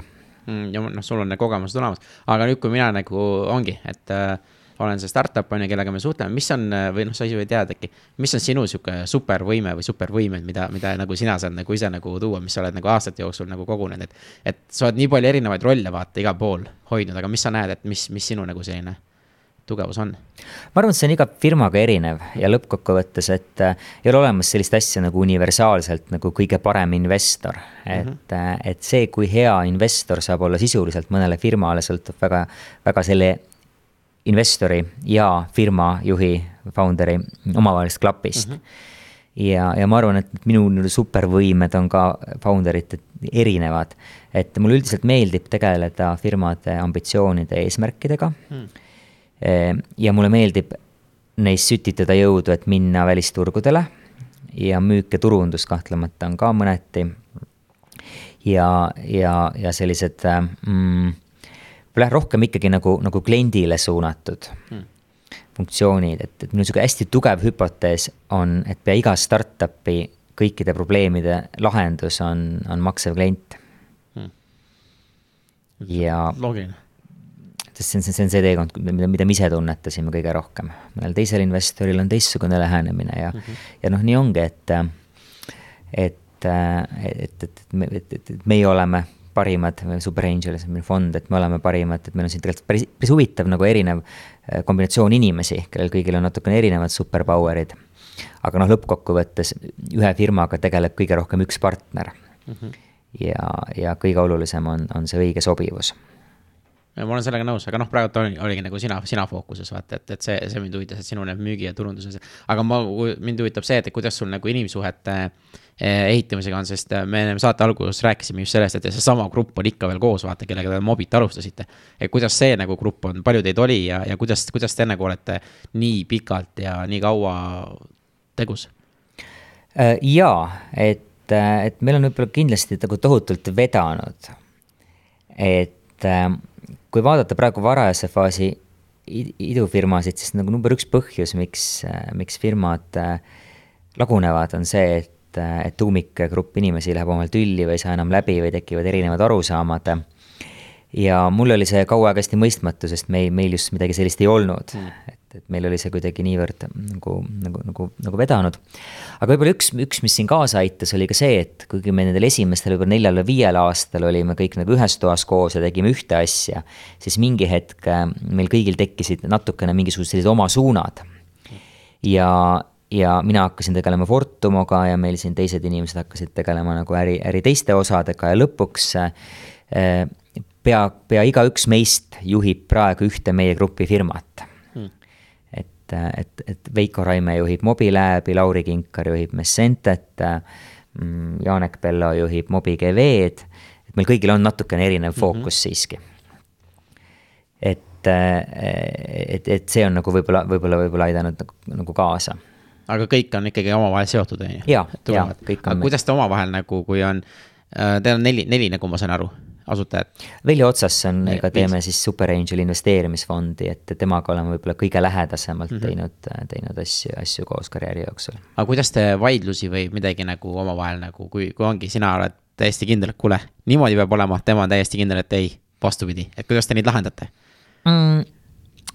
ja noh, sul on need kogemused olemas, aga nüüd, kui mina nagu ongi, et äh, olen see startup on ju, kellega me suhtleme, mis on või noh, sa ise tead äkki, mis on sinu sihuke supervõime või supervõimed, mida, mida nagu sina saad nagu ise nagu tuua, mis sa oled nagu aastate jooksul nagu kogunenud, et. et sa oled nii palju erinevaid rolle vaata igal pool hoidnud, aga mis sa näed, et mis, mis sinu nagu selline tugevus on? ma arvan, et see on iga firmaga erinev ja lõppkokkuvõttes, et äh, ei ole olemas sellist asja nagu universaalselt nagu kõige parem investor. et mm, -hmm. et see, kui hea investor saab olla sisuliselt mõnele firmale, sõltub väga, väga selle investori ja firma juhi, founder'i omavahelisest klapist mm. -hmm ja, ja ma arvan, et minu supervõimed on ka founder ite erinevad. et mulle üldiselt meeldib tegeleda firmade ambitsioonide eesmärkidega mm ja mulle meeldib neis sütitada jõudu, et minna välisturgudele ja müük ja turundus kahtlemata on ka mõneti. ja, ja, ja sellised mm, rohkem ikkagi nagu, nagu kliendile suunatud hmm. funktsioonid, et, et minu sihuke hästi tugev hüpotees on, et pea iga startup'i kõikide probleemide lahendus on, on maksev klient hmm.. ja. loogiline sest see on, see on see teekond, mida, mida me ise tunnetasime kõige rohkem. mõnel teisel investoril on teistsugune lähenemine ja mm, -hmm. ja noh, nii ongi, et, et, et, et, et, et meie oleme parimad, Super Angel, see on meil fond, et me oleme parimad, et meil on siin tegelikult päris, päris huvitav nagu erinev eh, kombinatsioon inimesi, kellel kõigil on natukene erinevad super power'id. aga noh, lõppkokkuvõttes ühe firmaga tegeleb kõige rohkem üks partner mm. -hmm. ja, ja kõige olulisem on, on see õige sobivus ma olen sellega nõus, aga noh, praegu oli, oligi nagu sina, sina fookuses vaata, et, et see, see mind huvitas, et sinu need müügi ja turunduses. aga ma, mind huvitab see, et kuidas sul nagu inimsuhete eh, ehitamisega on, sest me enne saate alguses rääkisime just sellest, et seesama grupp on ikka veel koos, vaata, kellega te Mobit alustasite. et kuidas see nagu grupp on, palju teid oli ja, ja kuidas, kuidas te nagu olete nii pikalt ja nii kaua tegus? Äh, jaa, et, et meil on võib-olla kindlasti nagu tohutult vedanud. et äh, kui vaadata praegu varajase faasi idufirmasid, siis nagu number üks põhjus, miks, miks firmad lagunevad, on see, et, et tuumikgrupp inimesi läheb omavahel tülli või ei saa enam läbi või tekivad erinevad arusaamad. Ja mul oli see kaua aega hästi mõistmatu, sest meil, meil just midagi sellist ei olnud. Mm.. Et, et meil oli see kuidagi niivõrd nagu, nagu, nagu, nagu vedanud. aga võib-olla üks, üks, mis siin kaasa aitas, oli ka see, et kuigi me nendel esimestel võib-olla neljal või viiel aastal olime kõik nagu ühes toas koos ja tegime ühte asja, siis mingi hetk äh, meil kõigil tekkisid natukene mingisugused sellised oma suunad. ja, ja mina hakkasin tegelema Fortumoga ja meil siin teised inimesed hakkasid tegelema nagu äri, äri teiste osadega ja lõpuks äh, pea, pea igaüks meist juhib praegu ühte meie grupi firmat. Et, et, et Veiko Raime juhib Mobiläbi, Lauri Kinkar juhib Messentet, mm, Janek Bello juhib MobiGV-d, et meil kõigil on natukene erinev mhm. fookus mm -hmm. siiski. et, et, et see on nagu võib-olla, võib-olla, võib-olla aidanud nagu, nagu kaasa aga kõik on ikkagi omavahel seotud, on ju? jaa, jaa, kõik on. aga kuidas te omavahel nagu, kui on, äh, teil on neli, neli, nagu ma sain aru asutajat? Veljo Otsasoniga teeme siis Super Angel investeerimisfondi, et temaga oleme võib-olla kõige lähedasemalt mm -hmm. teinud, teinud asju, asju koos karjääri jooksul. aga kuidas te vaidlusi või midagi nagu omavahel nagu, kui, kui ongi, sina oled täiesti kindel, et kuule, niimoodi peab olema, tema on täiesti kindel, et ei, vastupidi, et kuidas te neid lahendate mm,?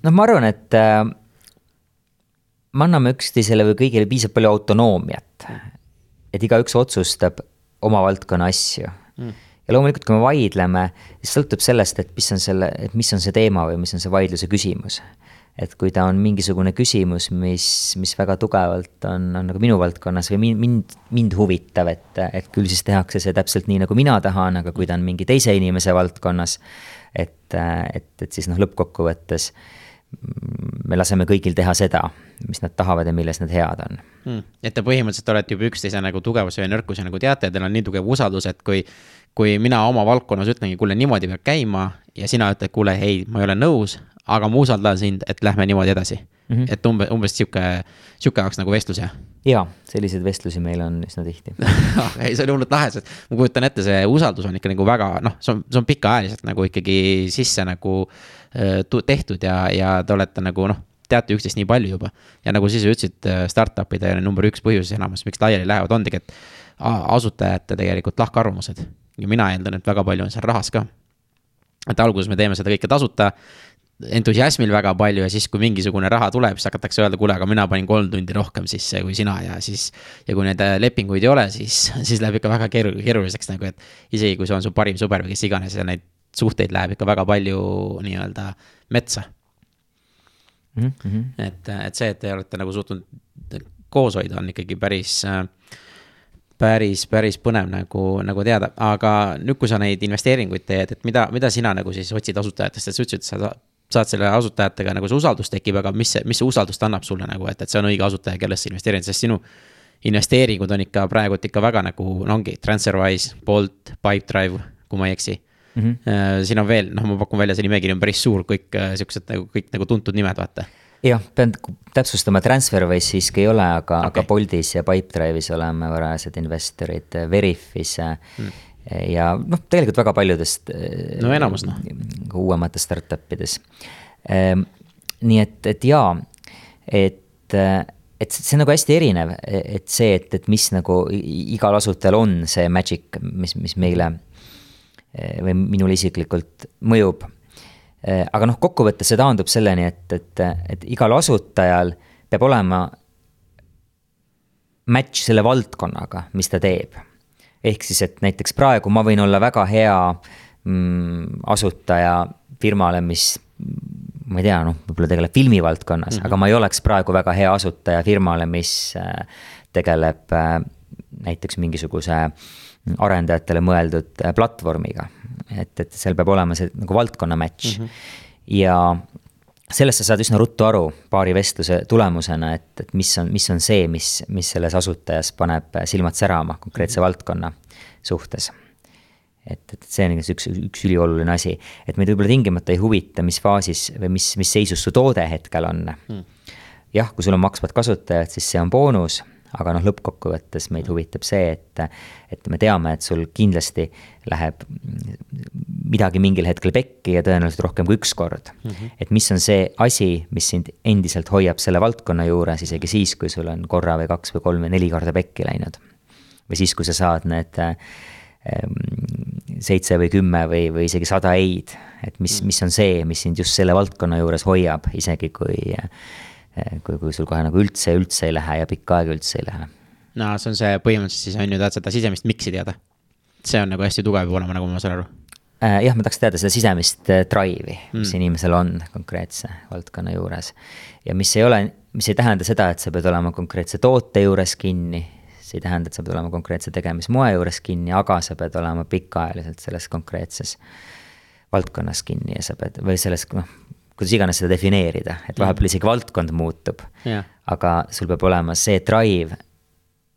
noh, ma arvan, et äh, me anname üksteisele või kõigile piisavalt palju autonoomiat. et igaüks otsustab oma valdkonna asju mm ja loomulikult, kui me vaidleme, siis sõltub sellest, et mis on selle, et mis on see teema või mis on see vaidluse küsimus. et kui ta on mingisugune küsimus, mis, mis väga tugevalt on, on nagu minu valdkonnas või mind, mind, mind huvitav, et, et küll siis tehakse see täpselt nii, nagu mina tahan, aga kui ta on mingi teise inimese valdkonnas, et, et, et siis noh, lõppkokkuvõttes me laseme kõigil teha seda, mis nad tahavad ja milles nad head on mm.. et te põhimõtteliselt olete juba üksteise nagu tugevuse ja nõrkuse nagu teate ja teil on nii tugev usaldus, et kui kui mina oma valdkonnas ütlengi, kuule, niimoodi peab käima ja sina ütled, kuule, ei, ma ei ole nõus, aga ma usaldan sind, et lähme niimoodi edasi mm. -hmm. et umbe, umbes sihuke, sihuke jaoks nagu vestlus, jah? jaa, selliseid vestlusi meil on üsna tihti ei, see on hullult lahe, sest ma kujutan ette, see usaldus on ikka nagu väga noh, see on, see on pikaajaliselt nagu ikkagi sisse nagu äh, tehtud ja, ja te olete nagu noh teate üksteist nii palju juba. ja nagu sa ise ütlesid, äh, startup'ide number üks põhjus enamus, miks laiali lähevad, on tegelikult asutajate tegelikult lahkarvamused ja mina eeldan, et väga palju on seal rahas ka. et alguses me teeme seda kõike tasuta, entusiasmil väga palju ja siis, kui mingisugune raha tuleb, siis hakatakse öelda, kuule, aga mina panin kolm tundi rohkem sisse kui sina ja siis. ja kui neid lepinguid ei ole, siis, siis läheb ikka väga keeru-, keeruliseks nagu, et isegi kui see on su parim sõber või kes iganes ja neid suhteid läheb ikka väga palju nii-öelda metsa. Mm. -hmm. et, et see, et te olete nagu suutnud koos hoida, on ikkagi päris päris, päris põnev nagu, nagu teada, aga nüüd, kui sa neid investeeringuid teed, et mida, mida sina nagu siis otsid asutajatest, et sa ütlesid, et sa saad selle asutajatega nagu see usaldus tekib, aga mis see, mis see usaldust annab sulle nagu, et, et see on õige asutaja, kellesse investeerida, sest sinu investeeringud on ikka praegult ikka väga nagu, no ongi, Transferwise, Bolt, Pipedrive, kui ma ei eksi mm. -hmm. siin on veel, noh, ma pakun välja, see nimekiri on päris suur, kõik äh, siuksed nagu kõik nagu tuntud nimed, vaata jah, pean täpsustama, Transferwise siiski ei ole, aga okay., aga Boltis ja Pipedrive'is oleme varajased investorid, Veriffis hmm. ja noh, tegelikult väga paljudest. no enamus noh. uuemates startup ides. Ehm, nii et, et jaa, et, et see on nagu hästi erinev, et see, et, et mis nagu igal asutajal on see magic, mis, mis meile või minule isiklikult mõjub Äh, aga noh, kokkuvõttes see taandub selleni, et, et, et igal asutajal peab olema match selle valdkonnaga, mis ta teeb. ehk siis, et näiteks praegu ma võin olla väga hea mm, asutaja firmale, mis ma ei tea, noh, võib-olla tegeleb filmivaldkonnas mm, -hmm. aga ma ei oleks praegu väga hea asutaja firmale, mis äh, tegeleb äh, näiteks mingisuguse arendajatele mõeldud platvormiga et, et seal peab olema see nagu valdkonna match mm. -hmm. ja sellest sa saad üsna ruttu aru paari vestluse tulemusena, et, et mis on, mis on see, mis, mis selles asutajas paneb silmad särama konkreetse mm -hmm. valdkonna suhtes. et, et see on üks, üks ülioluline asi, et meid võib-olla tingimata ei huvita, mis faasis või mis, mis seisus su toode hetkel on mm.. jah, kui sul on maksvad kasutajad, siis see on boonus aga noh, lõppkokkuvõttes meid huvitab see, et, et me teame, et sul kindlasti läheb midagi mingil hetkel pekki ja tõenäoliselt rohkem kui üks kord mm. -hmm. et mis on see asi, mis sind endiselt hoiab selle valdkonna juures, isegi siis, kui sul on korra või kaks või kolm või neli korda pekki läinud. või siis, kui sa saad need äh, seitse või kümme või, või isegi sada ei-d, et mis, mm. mis on see, mis sind just selle valdkonna juures hoiab, isegi kui, kui, kui sul kohe nagu üldse, üldse ei lähe ja pikka aega üldse ei lähe. no see on see põhimõtteliselt siis on ju, tahad seda sisemist miks'i teada? see on nagu hästi tugev peab olema, nagu ma saan aru äh, jah, ma tahaks teada seda sisemist äh, drive'i, mis mm. inimesel on konkreetse valdkonna juures. ja mis ei ole, mis ei tähenda seda, et sa pead olema konkreetse toote juures kinni see ei tähenda, et sa pead olema konkreetse tegemismoe juures kinni, aga sa pead olema pikaajaliselt selles konkreetses valdkonnas kinni ja sa pead, või selles, noh, kuidas iganes seda defineerida, et vahepeal isegi valdkond muutub yeah.. aga sul peab olema see drive,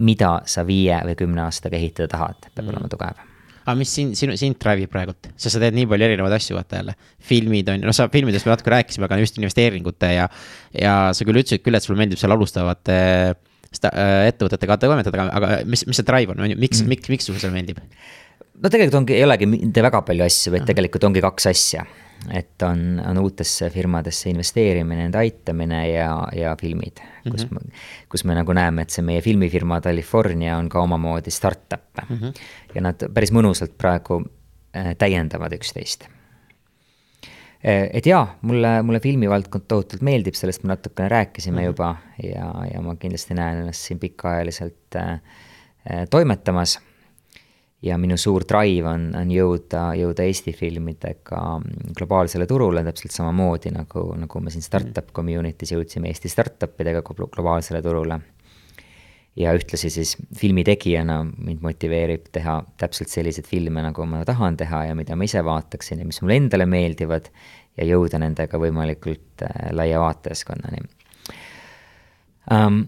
mida sa viie või kümne aastaga ehitada tahad, peab mm. olema tugev aga mis sind, sinu, sind drive ib praegult, sest sa teed nii palju erinevaid asju, vaata jälle. filmid on ju, noh, sa filmidest me natuke rääkisime, aga just investeeringute ja, ja sa küll ütlesid küll, et sulle meeldib seal alustavate äh, ettevõtetega toimetada, aga mis, mis see drive on, on ju, miks mm., miks, miks sulle see meeldib? no tegelikult ongi, ei olegi mitte väga palju asju, vaid tegelikult ongi kaks asja. Et on, on uutesse firmadesse investeerimine, nende aitamine ja, ja filmid, kus mm, -hmm. kus me nagu näeme, et see meie filmifirma California on ka omamoodi startup mm. -hmm. ja nad päris mõnusalt praegu äh, täiendavad üksteist Eh, et jaa, mulle, mulle filmivaldkond tohutult meeldib, sellest me natukene rääkisime mm -hmm. juba ja, ja ma kindlasti näen ennast siin pikaajaliselt äh, toimetamas. Ja minu suur drive on, on jõuda, jõuda Eesti filmidega globaalsele turule täpselt samamoodi nagu, nagu me siin startup community's jõudsime Eesti startup idega globaalsele turule ja ühtlasi siis filmitegijana mind motiveerib teha täpselt selliseid filme, nagu ma tahan teha ja mida ma ise vaataksin ja mis mulle endale meeldivad ja jõuda nendega võimalikult äh, laia vaatajaskonnani um,.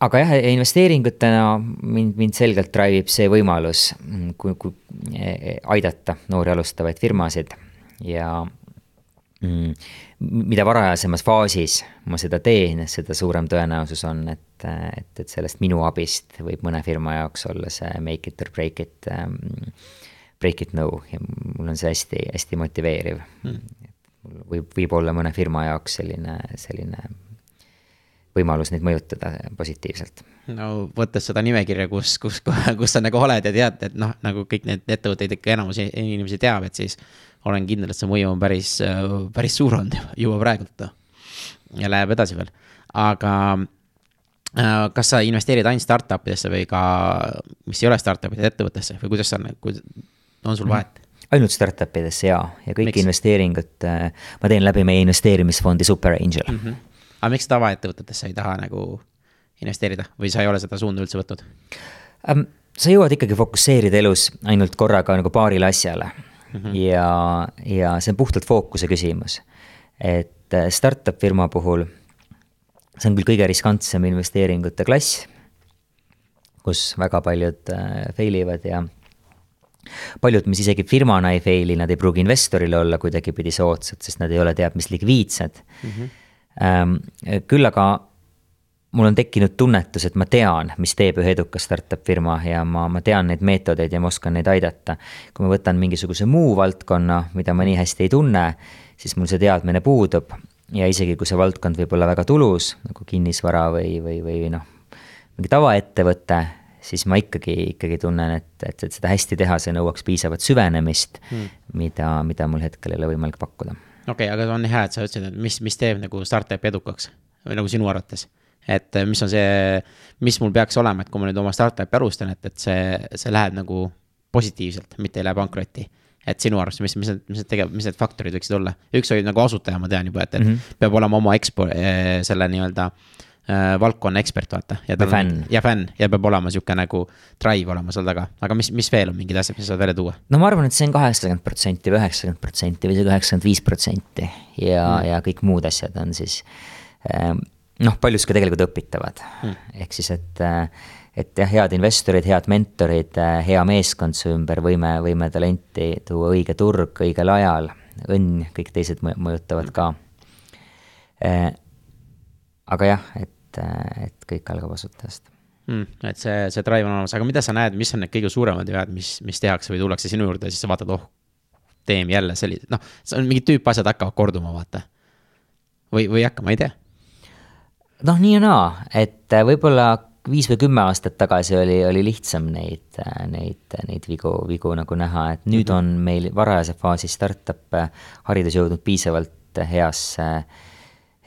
Aga jah, investeeringutena mind, mind selgelt drive ib see võimalus, mm, kui, kui e, e, aidata noori alustavaid firmasid. Ja mm, mida varajasemas faasis ma seda teen, seda suurem tõenäosus on, et, et, et sellest minu abist võib mõne firma jaoks olla see make it or break it um,, break it no. Ja mul on see hästi, hästi motiveeriv. Mm.. võib, võib olla mõne firma jaoks selline, selline võimalus neid mõjutada positiivselt. no võttes seda nimekirja, kus, kus, kus sa nagu oled ja tead, et noh, nagu kõik need ettevõtteid ikka enamus inimesi teab, et siis olen kindel, et see mõju on päris, päris suur olnud juba praegult. ja läheb edasi veel, aga äh, kas sa investeerid ainult startup idesse või ka, mis ei ole startup'id, ettevõttesse või kuidas sa, on sul vahet? ainult startup idesse jaa, ja kõik miks? investeeringud äh, ma teen läbi meie investeerimisfondi Super Angel mm. -hmm. Aga miks tavaettevõtetesse ei taha nagu investeerida või sa ei ole seda suunda üldse võtnud um,? sa jõuad ikkagi fokusseerida elus ainult korraga nagu paarile asjale mm. -hmm. ja, ja see on puhtalt fookuse küsimus. et äh, startup firma puhul, see on küll kõige riskantsem investeeringute klass, kus väga paljud äh, fail ivad ja paljud, mis isegi firmana ei fail'i, nad ei pruugi investorile olla kuidagipidi soodsad, sest nad ei ole teab mis likviidsed mm. -hmm. Küll aga mul on tekkinud tunnetus, et ma tean, mis teeb ühe eduka startup firma ja ma, ma tean neid meetodeid ja ma oskan neid aidata. kui ma võtan mingisuguse muu valdkonna, mida ma nii hästi ei tunne, siis mul see teadmine puudub ja isegi kui see valdkond võib olla väga tulus, nagu kinnisvara või, või, või noh, mingi tavaettevõte, siis ma ikkagi, ikkagi tunnen, et, et, et seda hästi teha, see nõuaks piisavat süvenemist hmm., mida, mida mul hetkel ei ole võimalik pakkuda. Okei okay,, aga on hea, et sa ütlesid, et mis, mis teeb nagu startup'i edukaks või nagu sinu arvates et äh, mis on see, mis mul peaks olema, et kui ma nüüd oma startup'i alustan, et, et see, see läheb nagu positiivselt, mitte ei lähe pankrotti. et sinu arust, mis, mis need, mis need tegev-, mis need faktorid võiksid olla? üks oli nagu asutaja, ma tean juba, et, et mm -hmm. peab olema oma ekspo-, äh, selle nii-öelda äh, valdkonna ekspert, vaata. ja fänn. ja fänn ja peab olema sihuke nagu drive olema seal taga, aga mis, mis veel on mingid asjad, mis sa saad välja tuua? no ma arvan, et see on kaheksakümmend protsenti või üheksakümmend protsenti või isegi üheksakümmend viis protsenti ja mm., ja kõik muud asjad on siis ähm, noh, paljuski tegelikult õpitavad hmm., ehk siis, et et jah, head investorid, head mentorid, hea meeskond su ümber, võime, võime talenti tuua õige turg õigel ajal, õnn, kõik teised mõjutavad ka. Aga jah, et, et kõik algab asutajast mm,. et see, see drive on olemas, aga mida sa näed, mis on need kõige suuremad vead, mis, mis tehakse või tullakse sinu juurde ja siis sa vaatad, oh, süsteem jälle sellised, noh, see on mingid tüüpasjad hakkavad korduma, vaata. või, või ei hakka, ma ei tea. noh, nii ja naa, et võib-olla viis või kümme aastat tagasi oli, oli lihtsam neid, neid, neid vigu, vigu nagu näha, et nüüd mm -hmm. on meil varajase faasi startup'e haridus jõudnud piisavalt heasse,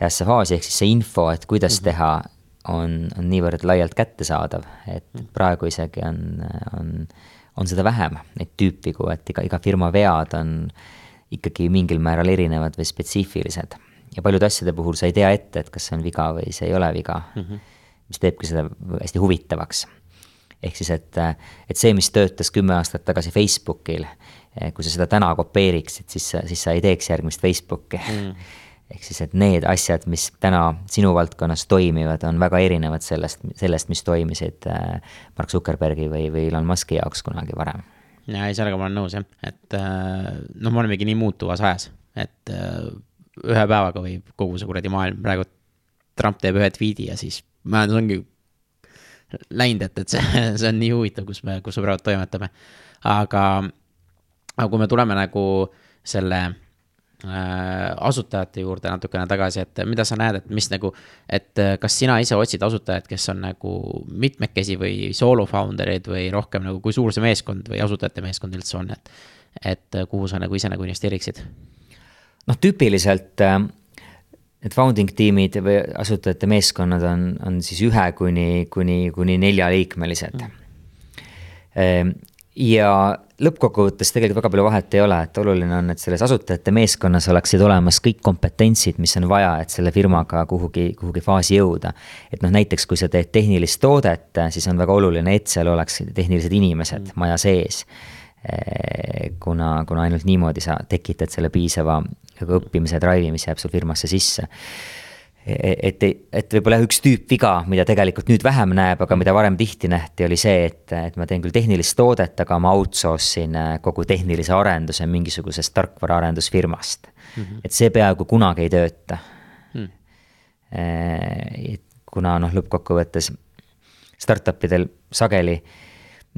heasse faasi, ehk siis see info, et kuidas mm -hmm. teha, on, on niivõrd laialt kättesaadav, et mhm. praegu isegi on, on, on seda vähem, neid tüüpvigu, et iga, iga firma vead on ikkagi mingil määral erinevad või spetsiifilised. ja paljude asjade puhul sa ei tea ette, et kas see on viga või see ei ole viga mm. -hmm mis teebki seda hästi huvitavaks. ehk siis, et, et see, mis töötas kümme aastat tagasi Facebookil, kui sa seda täna kopeeriksid, siis, siis sa ei teeks järgmist Facebooki mm. Ehk siis, et need asjad, mis täna sinu valdkonnas toimivad, on väga erinevad sellest, sellest, mis toimisid äh, Mark Zuckerbergi või, või Elon Musk'i jaoks kunagi varem. ja ei, sellega ma olen nõus jah, et äh, noh, me olemegi nii muutuvas ajas, et äh, ühe päevaga võib kogu see kuradi maailm praegu Trump teeb ühe tweet'i ja siis majandus ongi läinud, et, et see, see on nii huvitav, kus me, kus me praegu toimetame. aga, aga kui me tuleme nagu selle asutajate juurde natukene tagasi, et mida sa näed, et mis nagu, et äh, kas sina ise otsid asutajaid, kes on nagu mitmekesi või solo founder'id või rohkem nagu, kui suur see meeskond või asutajate meeskond üldse on, et, et kuhu sa nagu ise nagu investeeriksid? noh, tüüpiliselt äh need founding tiimid või asutajate meeskonnad on, on siis ühe kuni, kuni, kuni neljaliikmelised mm.. Ja lõppkokkuvõttes tegelikult väga palju vahet ei ole, et oluline on, et selles asutajate meeskonnas oleksid olemas kõik kompetentsid, mis on vaja, et selle firmaga kuhugi, kuhugi faasi jõuda. et noh, näiteks kui sa teed tehnilist toodet, siis on väga oluline, et seal oleks tehnilised inimesed mm. maja sees kuna, kuna ainult niimoodi sa tekitad selle piisava õppimise drive'i, mis jääb sul firmasse sisse. E-, et, et võib-olla üks tüüpviga, mida tegelikult nüüd vähem näeb, aga mida varem tihti nähti, oli see, et, et ma teen küll tehnilist toodet, aga ma outsource in äh, kogu tehnilise arenduse mingisugusest tarkvaraarendusfirmast mm. -hmm. et see peaaegu kunagi ei tööta mm.. kuna noh, lõppkokkuvõttes startup idel sageli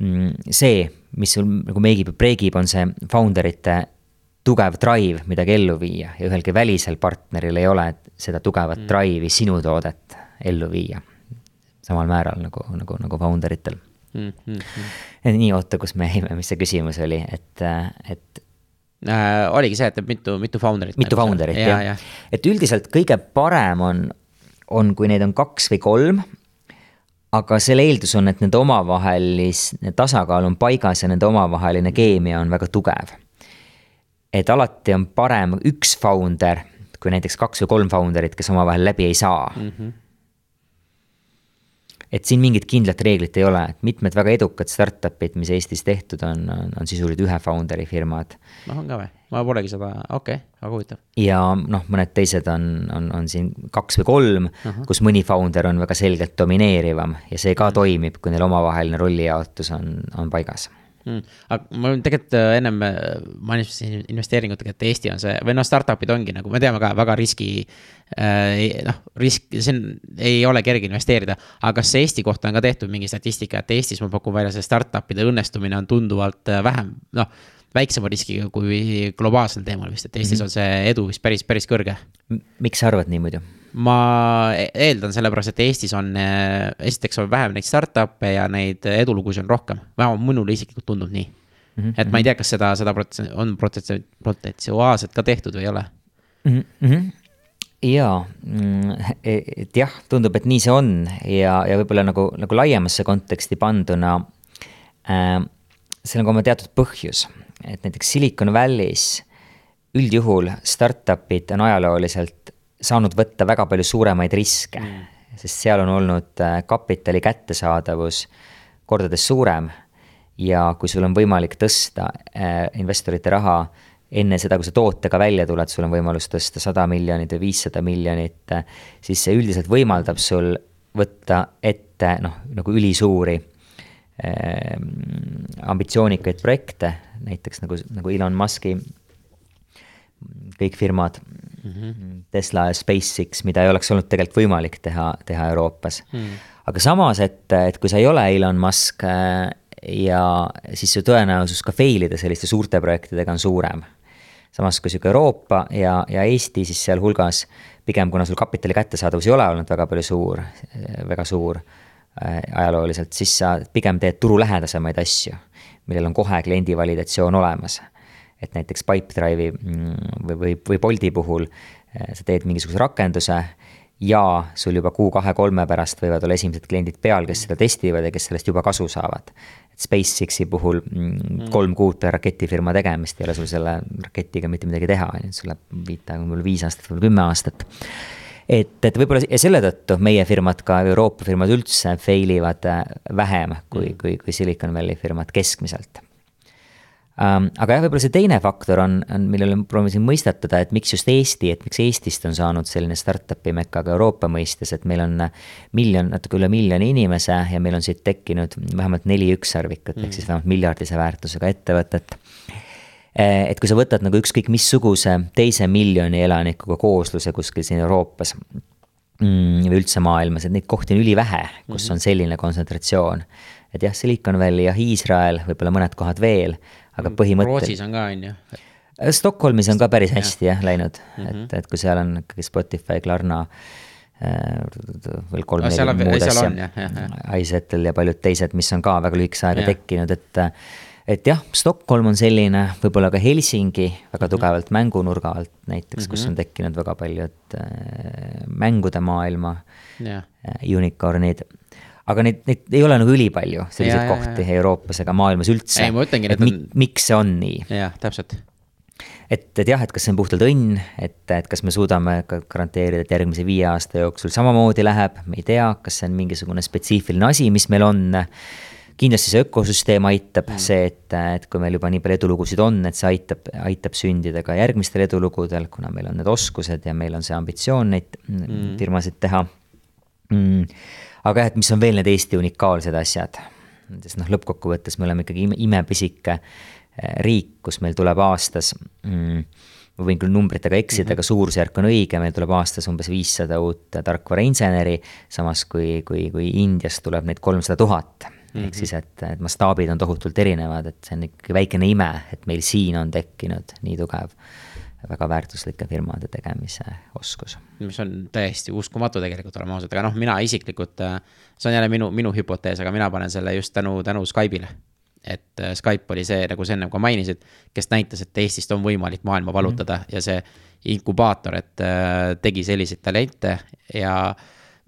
mm, see, mis sul nagu meegib ja preegib, on see founder ite tugev drive midagi ellu viia ja ühelgi välisel partneril ei ole seda tugevat mm. drive'i sinu toodet ellu viia. samal määral nagu, nagu, nagu founder itel mm. -hmm. nii, oota, kus me jäime, mis see küsimus oli, et, et äh,. oligi see, et mitu, mitu founder'it. mitu founder'it jah ja. ja., et üldiselt kõige parem on, on, kui neid on kaks või kolm aga selle eeldus on, et nende omavaheline tasakaal on paigas ja nende omavaheline keemia on väga tugev et alati on parem üks founder kui näiteks kaks või kolm founder'it, kes omavahel läbi ei saa mm. -hmm. et siin mingit kindlat reeglit ei ole, et mitmed väga edukad startup'id, mis Eestis tehtud on, on, on sisuliselt ühe founder'i firmad. noh, on ka või? ma polegi seda, okei okay,, väga huvitav. ja noh, mõned teised on, on, on siin kaks või kolm uh, -huh. kus mõni founder on väga selgelt domineerivam ja see ka uh -huh. toimib, kui neil omavaheline rollijaotus on, on paigas mm.. aga ma tegelikult äh, ennem äh, mainisin investeeringutega, et Eesti on see või noh, startup'id ongi nagu me teame ka väga riski äh,. noh, risk, see on, ei ole kerge investeerida, aga kas Eesti kohta on ka tehtud mingi statistika, et Eestis ma pakun välja, see startup'ide õnnestumine on tunduvalt äh, vähem, noh väiksema riskiga kui globaalsel teemal vist, et Eestis mm -hmm. on see edu vist päris, päris kõrge. miks sa arvad nii muidu? ma e-, eeldan sellepärast, et Eestis on, äh, esiteks on vähem neid startup'e ja neid edulugusid on rohkem, vähemalt minule isiklikult tundub nii mm. -hmm. et ma ei tea, kas seda, seda protsessi on protsessi, protsessuaalselt ka tehtud või ei ole mm. -hmm jaa, mm, e-, et jah, tundub, et nii see on ja, ja võib-olla nagu, nagu laiemasse konteksti panduna äh,. seal on ka oma teatud põhjus, et näiteks Silicon Valley's üldjuhul startup'id on ajalooliselt saanud võtta väga palju suuremaid riske mm., sest seal on olnud äh, kapitali kättesaadavus kordades suurem. ja kui sul on võimalik tõsta äh, investorite raha enne seda, kui sa tootega välja tuled, sul on võimalus tõsta sada miljonit või viissada miljonit, äh, siis see üldiselt võimaldab sul võtta ette noh, nagu ülisuuri ambitsioonikaid projekte, näiteks nagu, nagu Elon Musk'i kõik firmad mm, -hmm. Tesla ja SpaceX, mida ei oleks olnud tegelikult võimalik teha, teha Euroopas mm.. aga samas, et, et kui sa ei ole Elon Musk äh, ja siis su tõenäosus ka fail ida selliste suurte projektidega on suurem. samas kui sihuke Euroopa ja, ja Eesti siis sealhulgas, pigem kuna sul kapitali kättesaadavus ei ole olnud väga palju suur, väga suur äh, ajalooliselt, siis sa pigem teed turulähedasemaid asju, millel on kohe kliendi validatsioon olemas. et näiteks Pipedrive'i mm, või, või, või Bolti puhul äh, sa teed mingisuguse rakenduse ja sul juba kuu-kahe-kolme pärast võivad olla esimesed kliendid peal, kes seda testivad ja kes sellest juba kasu saavad. SpaceX-i puhul mm, mm. kolm kuud peale raketifirma tegemist ei ole sul selle raketiga mitte midagi teha, on ju, et sul läheb viita võib-olla viis aastat, võib-olla kümme aastat. Et, et võib-olla ja selle tõttu meie firmad, ka Euroopa firmad üldse fail ivad äh, vähem kui, mm. kui, kui Silicon Valley firmad keskmiselt Um, aga jah, võib-olla see teine faktor on, on, millele ma proovisin mõistatada, et miks just Eesti, et miks Eestist on saanud selline startup'i mekka ka Euroopa mõistes, et meil on miljon, natuke üle miljoni inimese ja meil on siit tekkinud vähemalt neli ükssarvikut mm., ehk siis vähemalt miljardise väärtusega ettevõtet. Eh, et kui sa võtad nagu ükskõik missuguse teise miljoni elanikuga koosluse kuskil siin Euroopas mm, või üldse maailmas, et neid kohti on ülivähe, kus mhm. on selline kontsentratsioon. et jah, Silicon Valley, jah, Iisrael, võib-olla mõned kohad veel aga mm, põhimõte. Rootsis on ka, on ju. Äh, Stockholmis on ka päris hästi jah läinud mm, -hmm. et, et kui seal on ikkagi Spotify, Klarna äh, veel kolm-neli muud asja, iSettle ja paljud teised, mis on ka väga lühikese ajaga tekkinud, et et jah, Stockholm on selline, võib-olla ka Helsingi väga mhm. tugevalt mängunurga alt näiteks mm, -hmm. kus mhm. on tekkinud väga paljud äh, mängude maailma yeah. äh, unicorn'id aga neid, neid ei ole nagu ülipalju, selliseid ja, kohti ja, ja. Euroopas ega maailmas üldse. ei, ma ütlengi, et on... miks see on nii? jah, täpselt. et, et jah, et kas see on puhtalt õnn, et, et kas me suudame ka garanteerida, et järgmise viie aasta jooksul samamoodi läheb, me ei tea, kas see on mingisugune spetsiifiline asi, mis meil on kindlasti see ökosüsteem aitab mm., see, et, et kui meil juba nii palju edulugusid on, et see aitab, aitab sündida ka järgmistel edulugudel, kuna meil on need oskused ja meil on see ambitsioon neid mm. firmasid teha mm aga jah, et mis on veel need Eesti unikaalsed asjad. sest noh, lõppkokkuvõttes me oleme ikkagi ime, imepisike eh, riik, kus meil tuleb aastas mm, ma võin küll numbritega eksida mm, -hmm. aga suurusjärk on õige, meil tuleb aastas umbes viissada uut tarkvarainseneri, samas kui, kui, kui Indiast tuleb neid kolmsada tuhat. Ehk mhm. siis, et, et mastaabid on tohutult erinevad, et see on ikkagi väikene ime, et meil siin on tekkinud nii tugev väga väärtuslike firmade tegemise oskus. mis on täiesti uskumatu tegelikult, oleme ausad, aga noh, mina isiklikult, äh, see on jälle minu, minu hüpotees, aga mina panen selle just tänu, tänu Skype'ile. et äh, Skype oli see, nagu sa enne ka mainisid, kes näitas, et Eestist on võimalik maailma vallutada mm -hmm. ja see inkubaator, et äh, tegi selliseid talente ja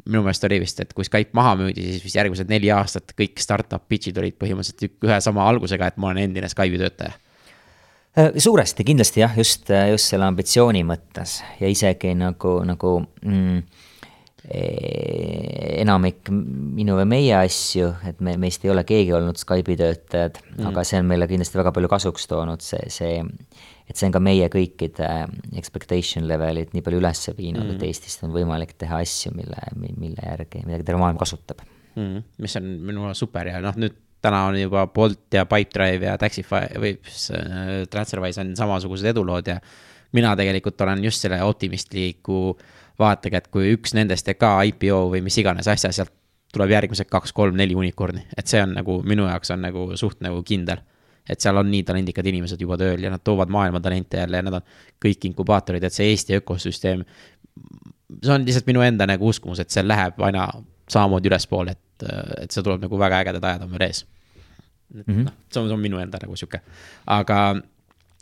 minu meelest oli vist, et kui Skype maha müüdi, siis vist järgmised neli aastat kõik startup pitch'id olid põhimõtteliselt ühe sama algusega, et ma olen endine Skype'i töötaja Äh, suuresti kindlasti jah, just, äh, just selle ambitsiooni mõttes ja isegi nagu, nagu mm, e, enamik minu või meie asju, et me, meist ei ole keegi olnud Skype'i töötajad mm., aga see on meile kindlasti väga palju kasuks toonud, see, see, et see on ka meie kõikide expectation level'id nii palju üles viinud mm., et Eestist on võimalik teha asju, mille, mille järgi, mida terve maailm kasutab mm,. mis on minu arust super ja noh, nüüd täna on juba Bolt ja Pipedrive ja Taxify või äh, Transferwise on samasugused edulood ja mina tegelikult olen just selle optimistliku vaatega, et kui üks nendest teeb ka IPO või mis iganes asja, sealt tuleb järgmised kaks, kolm, neli unicorn'i, et see on nagu minu jaoks on nagu suht nagu kindel. Et seal on nii talendikad inimesed juba tööl ja nad toovad maailma talente jälle ja nad on kõik inkubaatorid, et see Eesti ökosüsteem. see on lihtsalt minu enda nagu uskumus, et see läheb aina samamoodi ülespoole, et, et see tuleb nagu väga ägedad ajad on veel ees mm -hmm. noh, see on, see on minu enda nagu sihuke, aga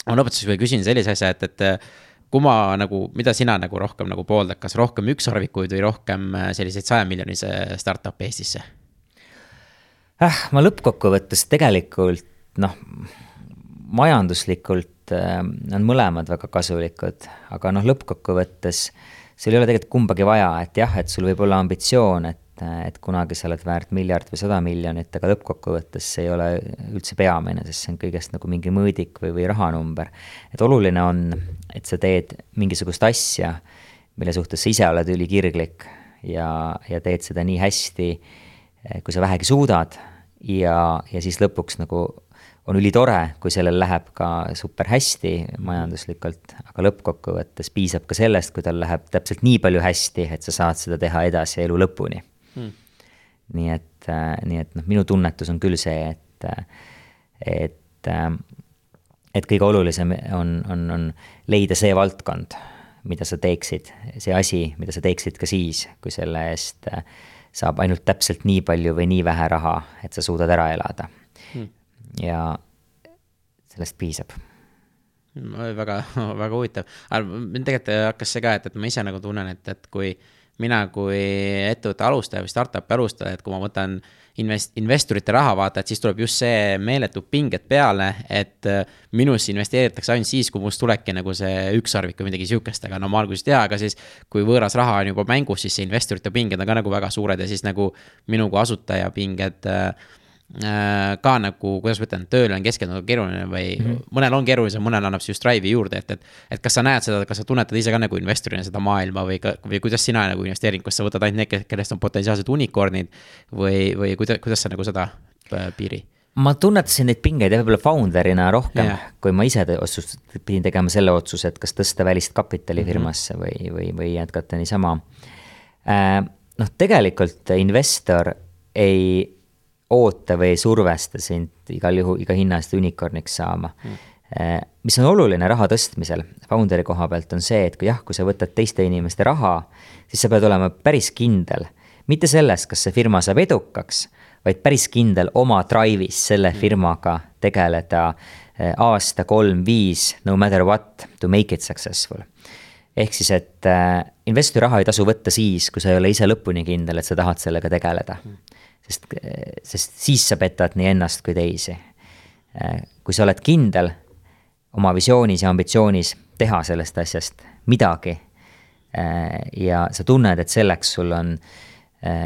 ma lõpetuseks veel küsin sellise asja, et, et kumma nagu, mida sina nagu rohkem nagu pooldad, kas rohkem ükssarvikuid või rohkem selliseid sajamiljonise startup'e Eestisse äh,? ma lõppkokkuvõttes tegelikult noh, majanduslikult äh, on mõlemad väga kasulikud, aga noh, lõppkokkuvõttes sul ei ole tegelikult kumbagi vaja, et jah, et sul võib olla ambitsioon, et et kunagi sa oled väärt miljard või sada miljonit, aga lõppkokkuvõttes see ei ole üldse peamine, sest see on kõigest nagu mingi mõõdik või, või rahanumber. et oluline on, et sa teed mingisugust asja, mille suhtes sa ise oled ülikirglik ja, ja teed seda nii hästi, kui sa vähegi suudad ja, ja siis lõpuks nagu on ülitore, kui sellel läheb ka super hästi majanduslikult, aga lõppkokkuvõttes piisab ka sellest, kui tal läheb täpselt nii palju hästi, et sa saad seda teha edasi elu lõpuni. Hmm.. nii et, nii et noh, minu tunnetus on küll see, et, et, et kõige olulisem on, on, on leida see valdkond, mida sa teeksid, see asi, mida sa teeksid ka siis, kui selle eest saab ainult täpselt nii palju või nii vähe raha, et sa suudad ära elada. Hmm.. Ja sellest piisab. Väga, väga huvitav, aga mind tegelikult hakkas see ka, et, et ma ise nagu tunnen, et, et kui mina kui ettevõtte alustaja või startup'i alustaja, et kui ma võtan invest-, investorite raha, vaata, et siis tuleb just see meeletu pinged peale, et äh, minusse investeeritakse ainult siis, kui must tulebki nagu see ükssarvik või midagi sihukest, aga no ma alguses ei tea, aga siis kui võõras raha on juba mängus, siis see investorite pinged on ka nagu väga suured ja siis nagu minu kui asutaja pinged Äh, ka nagu, kuidas ma ütlen, tööle on keskenduda keeruline või mm -hmm. mõnel on keerulisem, mõnel annab see just drive'i juurde, et, et. et kas sa näed seda, kas sa tunnetad ise ka nagu investorina seda maailma või, või kuidas sina nagu investeering, kas sa võtad ainult need, kellest on potentsiaalsed unicorn'id või, või kuidas, kuidas sa nagu seda äh, piiri? ma tunnetasin neid pingeid jah, võib-olla founder'ina rohkem yeah., kui ma ise otsust-, pidin tegema selle otsuse, et kas tõsta välist kapitali mm -hmm. firmasse või, või, või jätkata niisama. Äh, noh, tegelikult investor ei oota või ei survesta sind igal juhul, iga hinna eest unicorn'iks saama. Mm. mis on oluline raha tõstmisel founder'i koha pealt, on see, et kui jah, kui sa võtad teiste inimeste raha, siis sa pead olema päris kindel, mitte selles, kas see firma saab edukaks, vaid päris kindel oma drive'is selle mm. firmaga tegeleda äh, aasta, kolm, viis, no matter what, to make it successful. Ehk siis, et äh, investori raha ei tasu võtta siis, kui sa ei ole ise lõpuni kindel, et sa tahad sellega tegeleda. Mm sest, sest siis sa petad nii ennast kui teisi. kui sa oled kindel oma visioonis ja ambitsioonis teha sellest asjast midagi ja sa tunned, et selleks sul on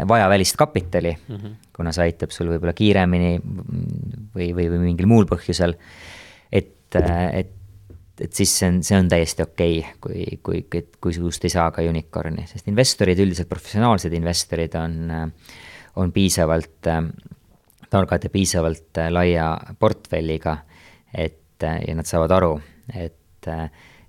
vaja välist kapitali mm, -hmm. kuna see aitab sul võib-olla kiiremini või, või, või mingil muul põhjusel, et, et et siis see on, see on täiesti okei okay,, kui, kui, kui, kui sinust ei saa ka unicorn'i, sest investorid, üldiselt professionaalsed investorid on äh, on piisavalt äh, targad ja piisavalt äh, laia portfelliga, et äh, ja nad saavad aru, et,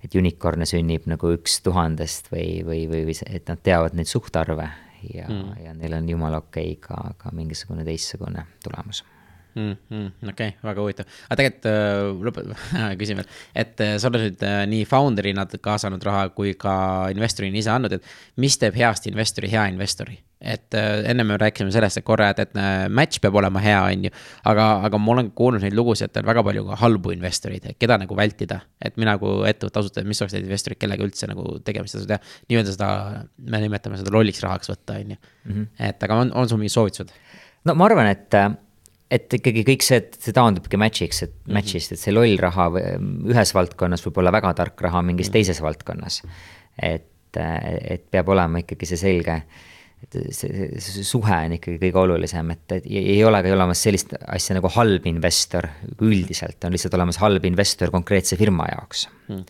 et unicorn'e sünnib nagu üks tuhandest või, või, või, või et nad teavad neid suhtarve ja mm., ja neil on jumala okei okay ka, ka mingisugune teistsugune tulemus mm,. Mm, okei okay,, väga huvitav, aga tegelikult lõpet- küsin veel, et sa oled nüüd nii founder'ina kaasanud raha kui ka investorina ise andnud, et mis teeb heast investori hea investori? Et äh, enne me rääkisime sellest, et korra, et, et äh, match peab olema hea, on ju. aga, aga ma olen kuulnud neid lugusid, et on väga palju ka halbu investoreid, keda nagu vältida. et mina kui ettevõtte asutaja, mis oleks need investorid, kellega üldse nagu tegemist ei tasu teha. nii-öelda seda, me nimetame seda lolliks rahaks võtta, on ju. Mhm. et aga on, on sul mingid soovitused? no ma arvan, et et ikkagi kõik see, et see taandubki match'iks, et mm -hmm. match'ist, et see loll raha ühes valdkonnas võib olla väga tark raha mingis mm -hmm. teises valdkonnas. et, et peab olema ikkagi see selge, see, see suhe on ikkagi kõige olulisem, et, et ei ole ka olemas sellist asja nagu halb investor üldiselt, on lihtsalt olemas halb investor konkreetse firma jaoks mm. -hmm.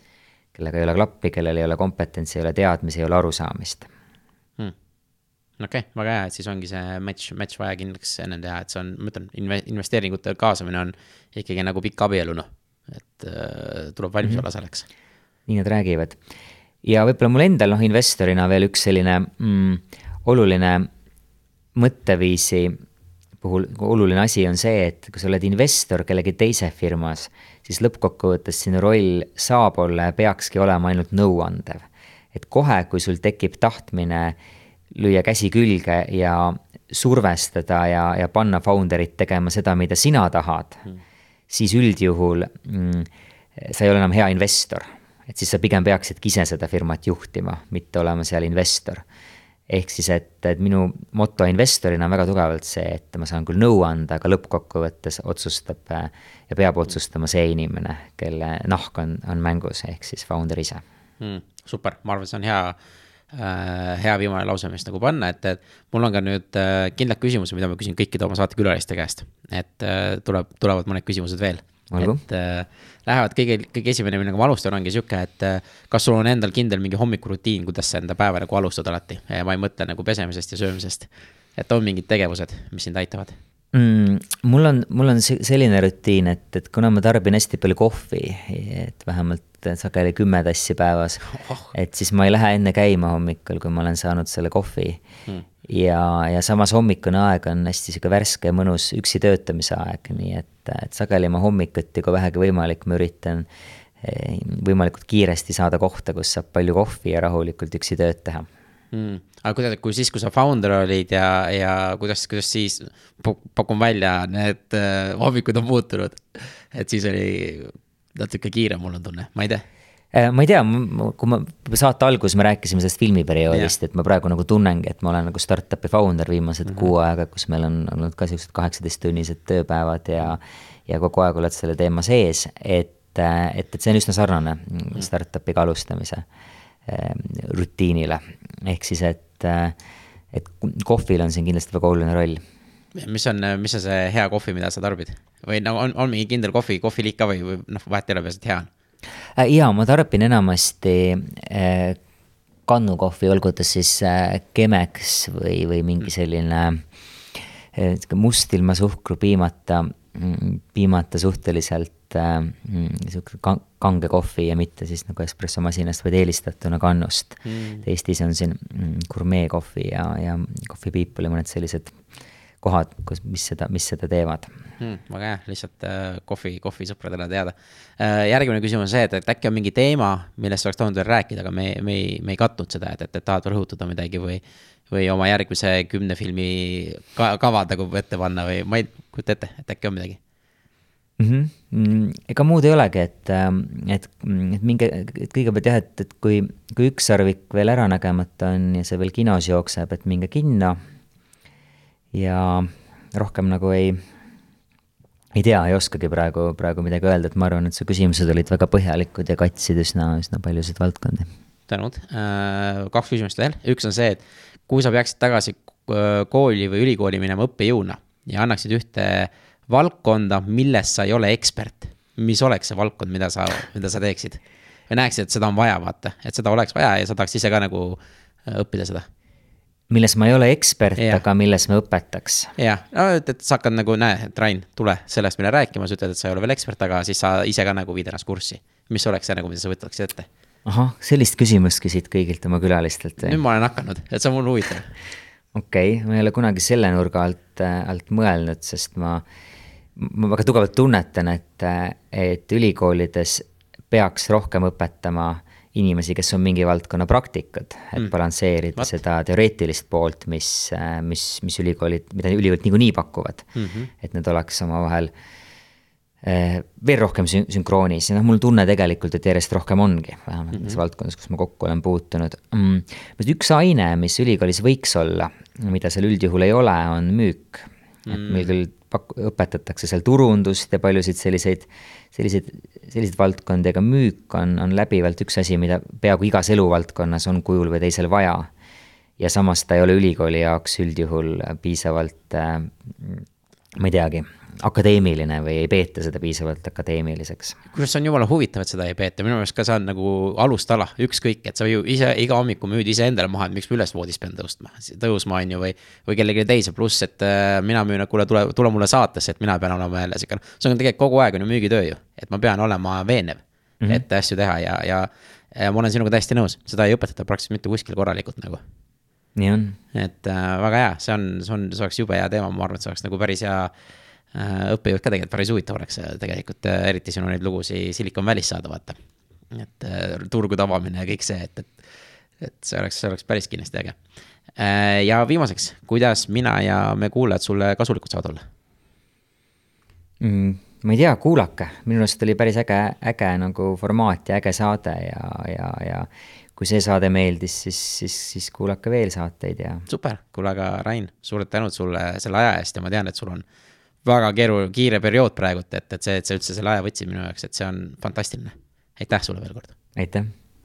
kellega ei ole klappi, kellel ei ole kompetentsi, ei ole teadmisi, ei ole arusaamist okei okay,, väga hea, et siis ongi see match, match vaja kindlaks enne teha, et see on, ma ütlen, investeeringute kaasamine on ikkagi nagu pikk abielu, noh. et äh, tuleb valmis -hmm. olla selleks. nii nad räägivad. ja võib-olla mul endal, noh, investorina veel üks selline mm, oluline mõtteviisi puhul oluline asi on see, et kui sa oled investor kellegi teise firmas, siis lõppkokkuvõttes sinu roll saab olla ja peakski olema ainult nõuandev. et kohe, kui sul tekib tahtmine lüüa käsi külge ja survestada ja, ja panna founder'it tegema seda, mida sina tahad mm., siis üldjuhul mm, sa ei ole enam hea investor. et siis sa pigem peaksidki ise seda firmat juhtima, mitte olema seal investor. Ehk siis, et, et minu moto investorina on väga tugevalt see, et ma saan küll nõu anda, aga lõppkokkuvõttes otsustab ja peab otsustama see inimene, kelle nahk on, on mängus, ehk siis founder ise mm,. super, ma arvan, see on hea Äh, hea viimane lause, mis nagu panna, et, et mul on ka nüüd äh, kindlad küsimused, mida ma küsin kõikide oma saatekülaliste käest. et äh, tuleb, tulevad mõned küsimused veel. Et lähevad kõige, kõige esimene, millega ma alustan, ongi sihuke, et kas sul on endal kindel mingi hommikurutiin, kuidas sa enda päeva nagu alustad alati? ma ei mõtle nagu pesemisest ja söömisest. et on mingid tegevused, mis sind aitavad mm,? mul on, mul on selline rutiin, et, et kuna ma tarbin hästi palju kohvi, et vähemalt sageli kümme tassi päevas oh.. et siis ma ei lähe enne käima hommikul, kui ma olen saanud selle kohvi mm.. Ja, ja samas hommikune aeg on hästi sihuke värske ja mõnus üksi töötamise aeg, nii et et, sageli ma hommikuti, kui vähegi võimalik, ma üritan eh, võimalikult kiiresti saada kohta, kus saab palju kohvi ja rahulikult üksi tööd teha. Mm.. aga kuidas, kui siis, kui sa founder olid ja, ja kuidas, kuidas siis, pakun välja, need äh, hommikud on muutunud. et siis oli natuke kiirem, mul on tunne, ma ei tea ma ei tea, kui ma saate alguses me rääkisime sellest filmiperioodist, et ma praegu nagu tunnengi, et ma olen nagu startup'i founder viimased mm -hmm. kuu aega, kus meil on olnud ka siuksed kaheksateisttunnised tööpäevad ja. ja kogu aeg oled selle teema sees, et, et, et see on üsna sarnane mm. startup'iga alustamise äh, rutiinile. ehk siis, et, et kohvil on siin kindlasti väga oluline roll mis on, mis on see hea kohvi, mida sa tarbid või nagu on, on mingi kindel kohvi, kohviliik ka või, või noh, vahet ei ole, peaasi, et hea on Äh, jaa, ma tarbin enamasti äh, kannukohvi, olgu ta siis äh, Chemex või, või mingi selline must ilma suhkru, piimata, mm, piimata suhteliselt niisugune kange kohvi ja mitte siis nagu espressomasinast, vaid eelistatuna kannust. Mm.. Eestis on siin mm, gurmeekohvi ja, ja kohvipiipul ja mõned sellised kohad, kus, mis seda, mis seda teevad hmm,. väga hea, lihtsalt äh, kohvi, kohvisõpradele teada äh,. järgmine küsimus on see, et, et äkki on mingi teema, millest oleks tahtnud veel rääkida, aga me, me ei, me ei katnud seda, et, et, et tahad rõhutada midagi või. või oma järgmise kümne filmi ka, kavad nagu ette panna või ma ei kujuta ette, et äkki on midagi mhm. mm. -hmm. ega muud ei olegi, et, ähm, et, et minge, et kõigepealt jah, et, et kui, kui üks sarvik veel ära nägemata on ja see veel kinos jookseb, et minge kinno ja rohkem nagu ei, ei tea, ei oskagi praegu, praegu midagi öelda, et ma arvan, et su küsimused olid väga põhjalikud ja katsid üsna, üsna paljusid valdkondi. tänud, äh, kaks küsimust veel, üks on see, et kui sa peaksid tagasi äh, kooli või ülikooli minema õppejõuna ja annaksid ühte valdkonda, milles sa ei ole ekspert, mis oleks see valdkond, mida sa, mida sa teeksid? või näeksid, et seda on vaja, vaata, et seda oleks vaja ja sa tahaks ise ka nagu äh, õppida seda milles ma ei ole ekspert, aga milles ma õpetaks. jah, no et, et sa hakkad nagu, näe, et Rain, tule sellest meile rääkima, sa ütled, et sa ei ole veel ekspert, aga siis sa ise ka nagu viid ennast kurssi. mis oleks see nagu, mida sa võtaksid ette? ahah, sellist küsimust küsid kõigilt oma külalistelt. nüüd ma olen hakanud, et see on mul huvitav. okei okay,, ma ei ole kunagi selle nurga alt, alt mõelnud, sest ma, ma väga tugevalt tunnetan, et, et ülikoolides peaks rohkem õpetama inimesi, kes on mingi valdkonna praktikud, et mm. balansseerida What? seda teoreetilist poolt, mis, mis, mis ülikoolid, mida ülikoolid niikuinii pakuvad mm. -hmm. et need oleks omavahel eh, veel rohkem sün-, sünkroonis ja noh, mul tunne tegelikult, et järjest rohkem ongi, vähemalt nendes mm -hmm. valdkondades, kus ma kokku olen puutunud mm,. üks aine, mis ülikoolis võiks olla, mida seal üldjuhul ei ole, on müük. Et meil küll pak-, õpetatakse seal turundust ja paljusid selliseid, selliseid, selliseid valdkondi, aga müük on, on läbivalt üks asi, mida peaaegu igas eluvaldkonnas on kujul või teisel vaja. ja samas ta ei ole ülikooli jaoks üldjuhul piisavalt äh,, ma ei teagi akadeemiline või ei peeta seda piisavalt akadeemiliseks. kusjuures see on jumala huvitav, et seda ei peeta, minu meelest ka see on nagu alustala, ükskõik, et sa ju ise iga hommiku müüd iseendale maha, et miks ma üles voodist pean tõustma, tõusma, on ju, või. või kellelegi teise, pluss, et äh, mina müün, et kuule, tule, tule mulle saatesse, et mina pean olema jälle sihuke, noh. see on tegelikult kogu aeg on ju müügitöö ju, et ma pean olema veenev mm, -hmm. et asju teha ja, ja. ja ma olen sinuga täiesti nõus, seda ei õpetata praktiliselt mitte kuskil korralikult nagu nii on. et äh, väga hea, see on, see on, see oleks jube hea teema, ma arvan, et see oleks nagu päris hea õppejõud ka tegelikult päris huvitav oleks äh, tegelikult, äh, eriti sinu neid lugusid Silicon Valley's saada, vaata. et turgude avamine ja kõik see, et, et, et see oleks, see oleks päris kindlasti äge. ja viimaseks, kuidas mina ja me kuulajad sulle kasulikud saavad olla mm,? ma ei tea, kuulake, minu arust oli päris äge, äge nagu formaat ja äge saade ja, ja, ja kui see saade meeldis, siis, siis, siis kuulake veel saateid ja. super, kuule aga Rain, suured tänud sulle selle aja eest ja ma tean, et sul on väga keeruline, kiire periood praegult, et, et see, et sa üldse selle aja võtsid minu jaoks, et see on fantastiline. aitäh sulle veel kord. aitäh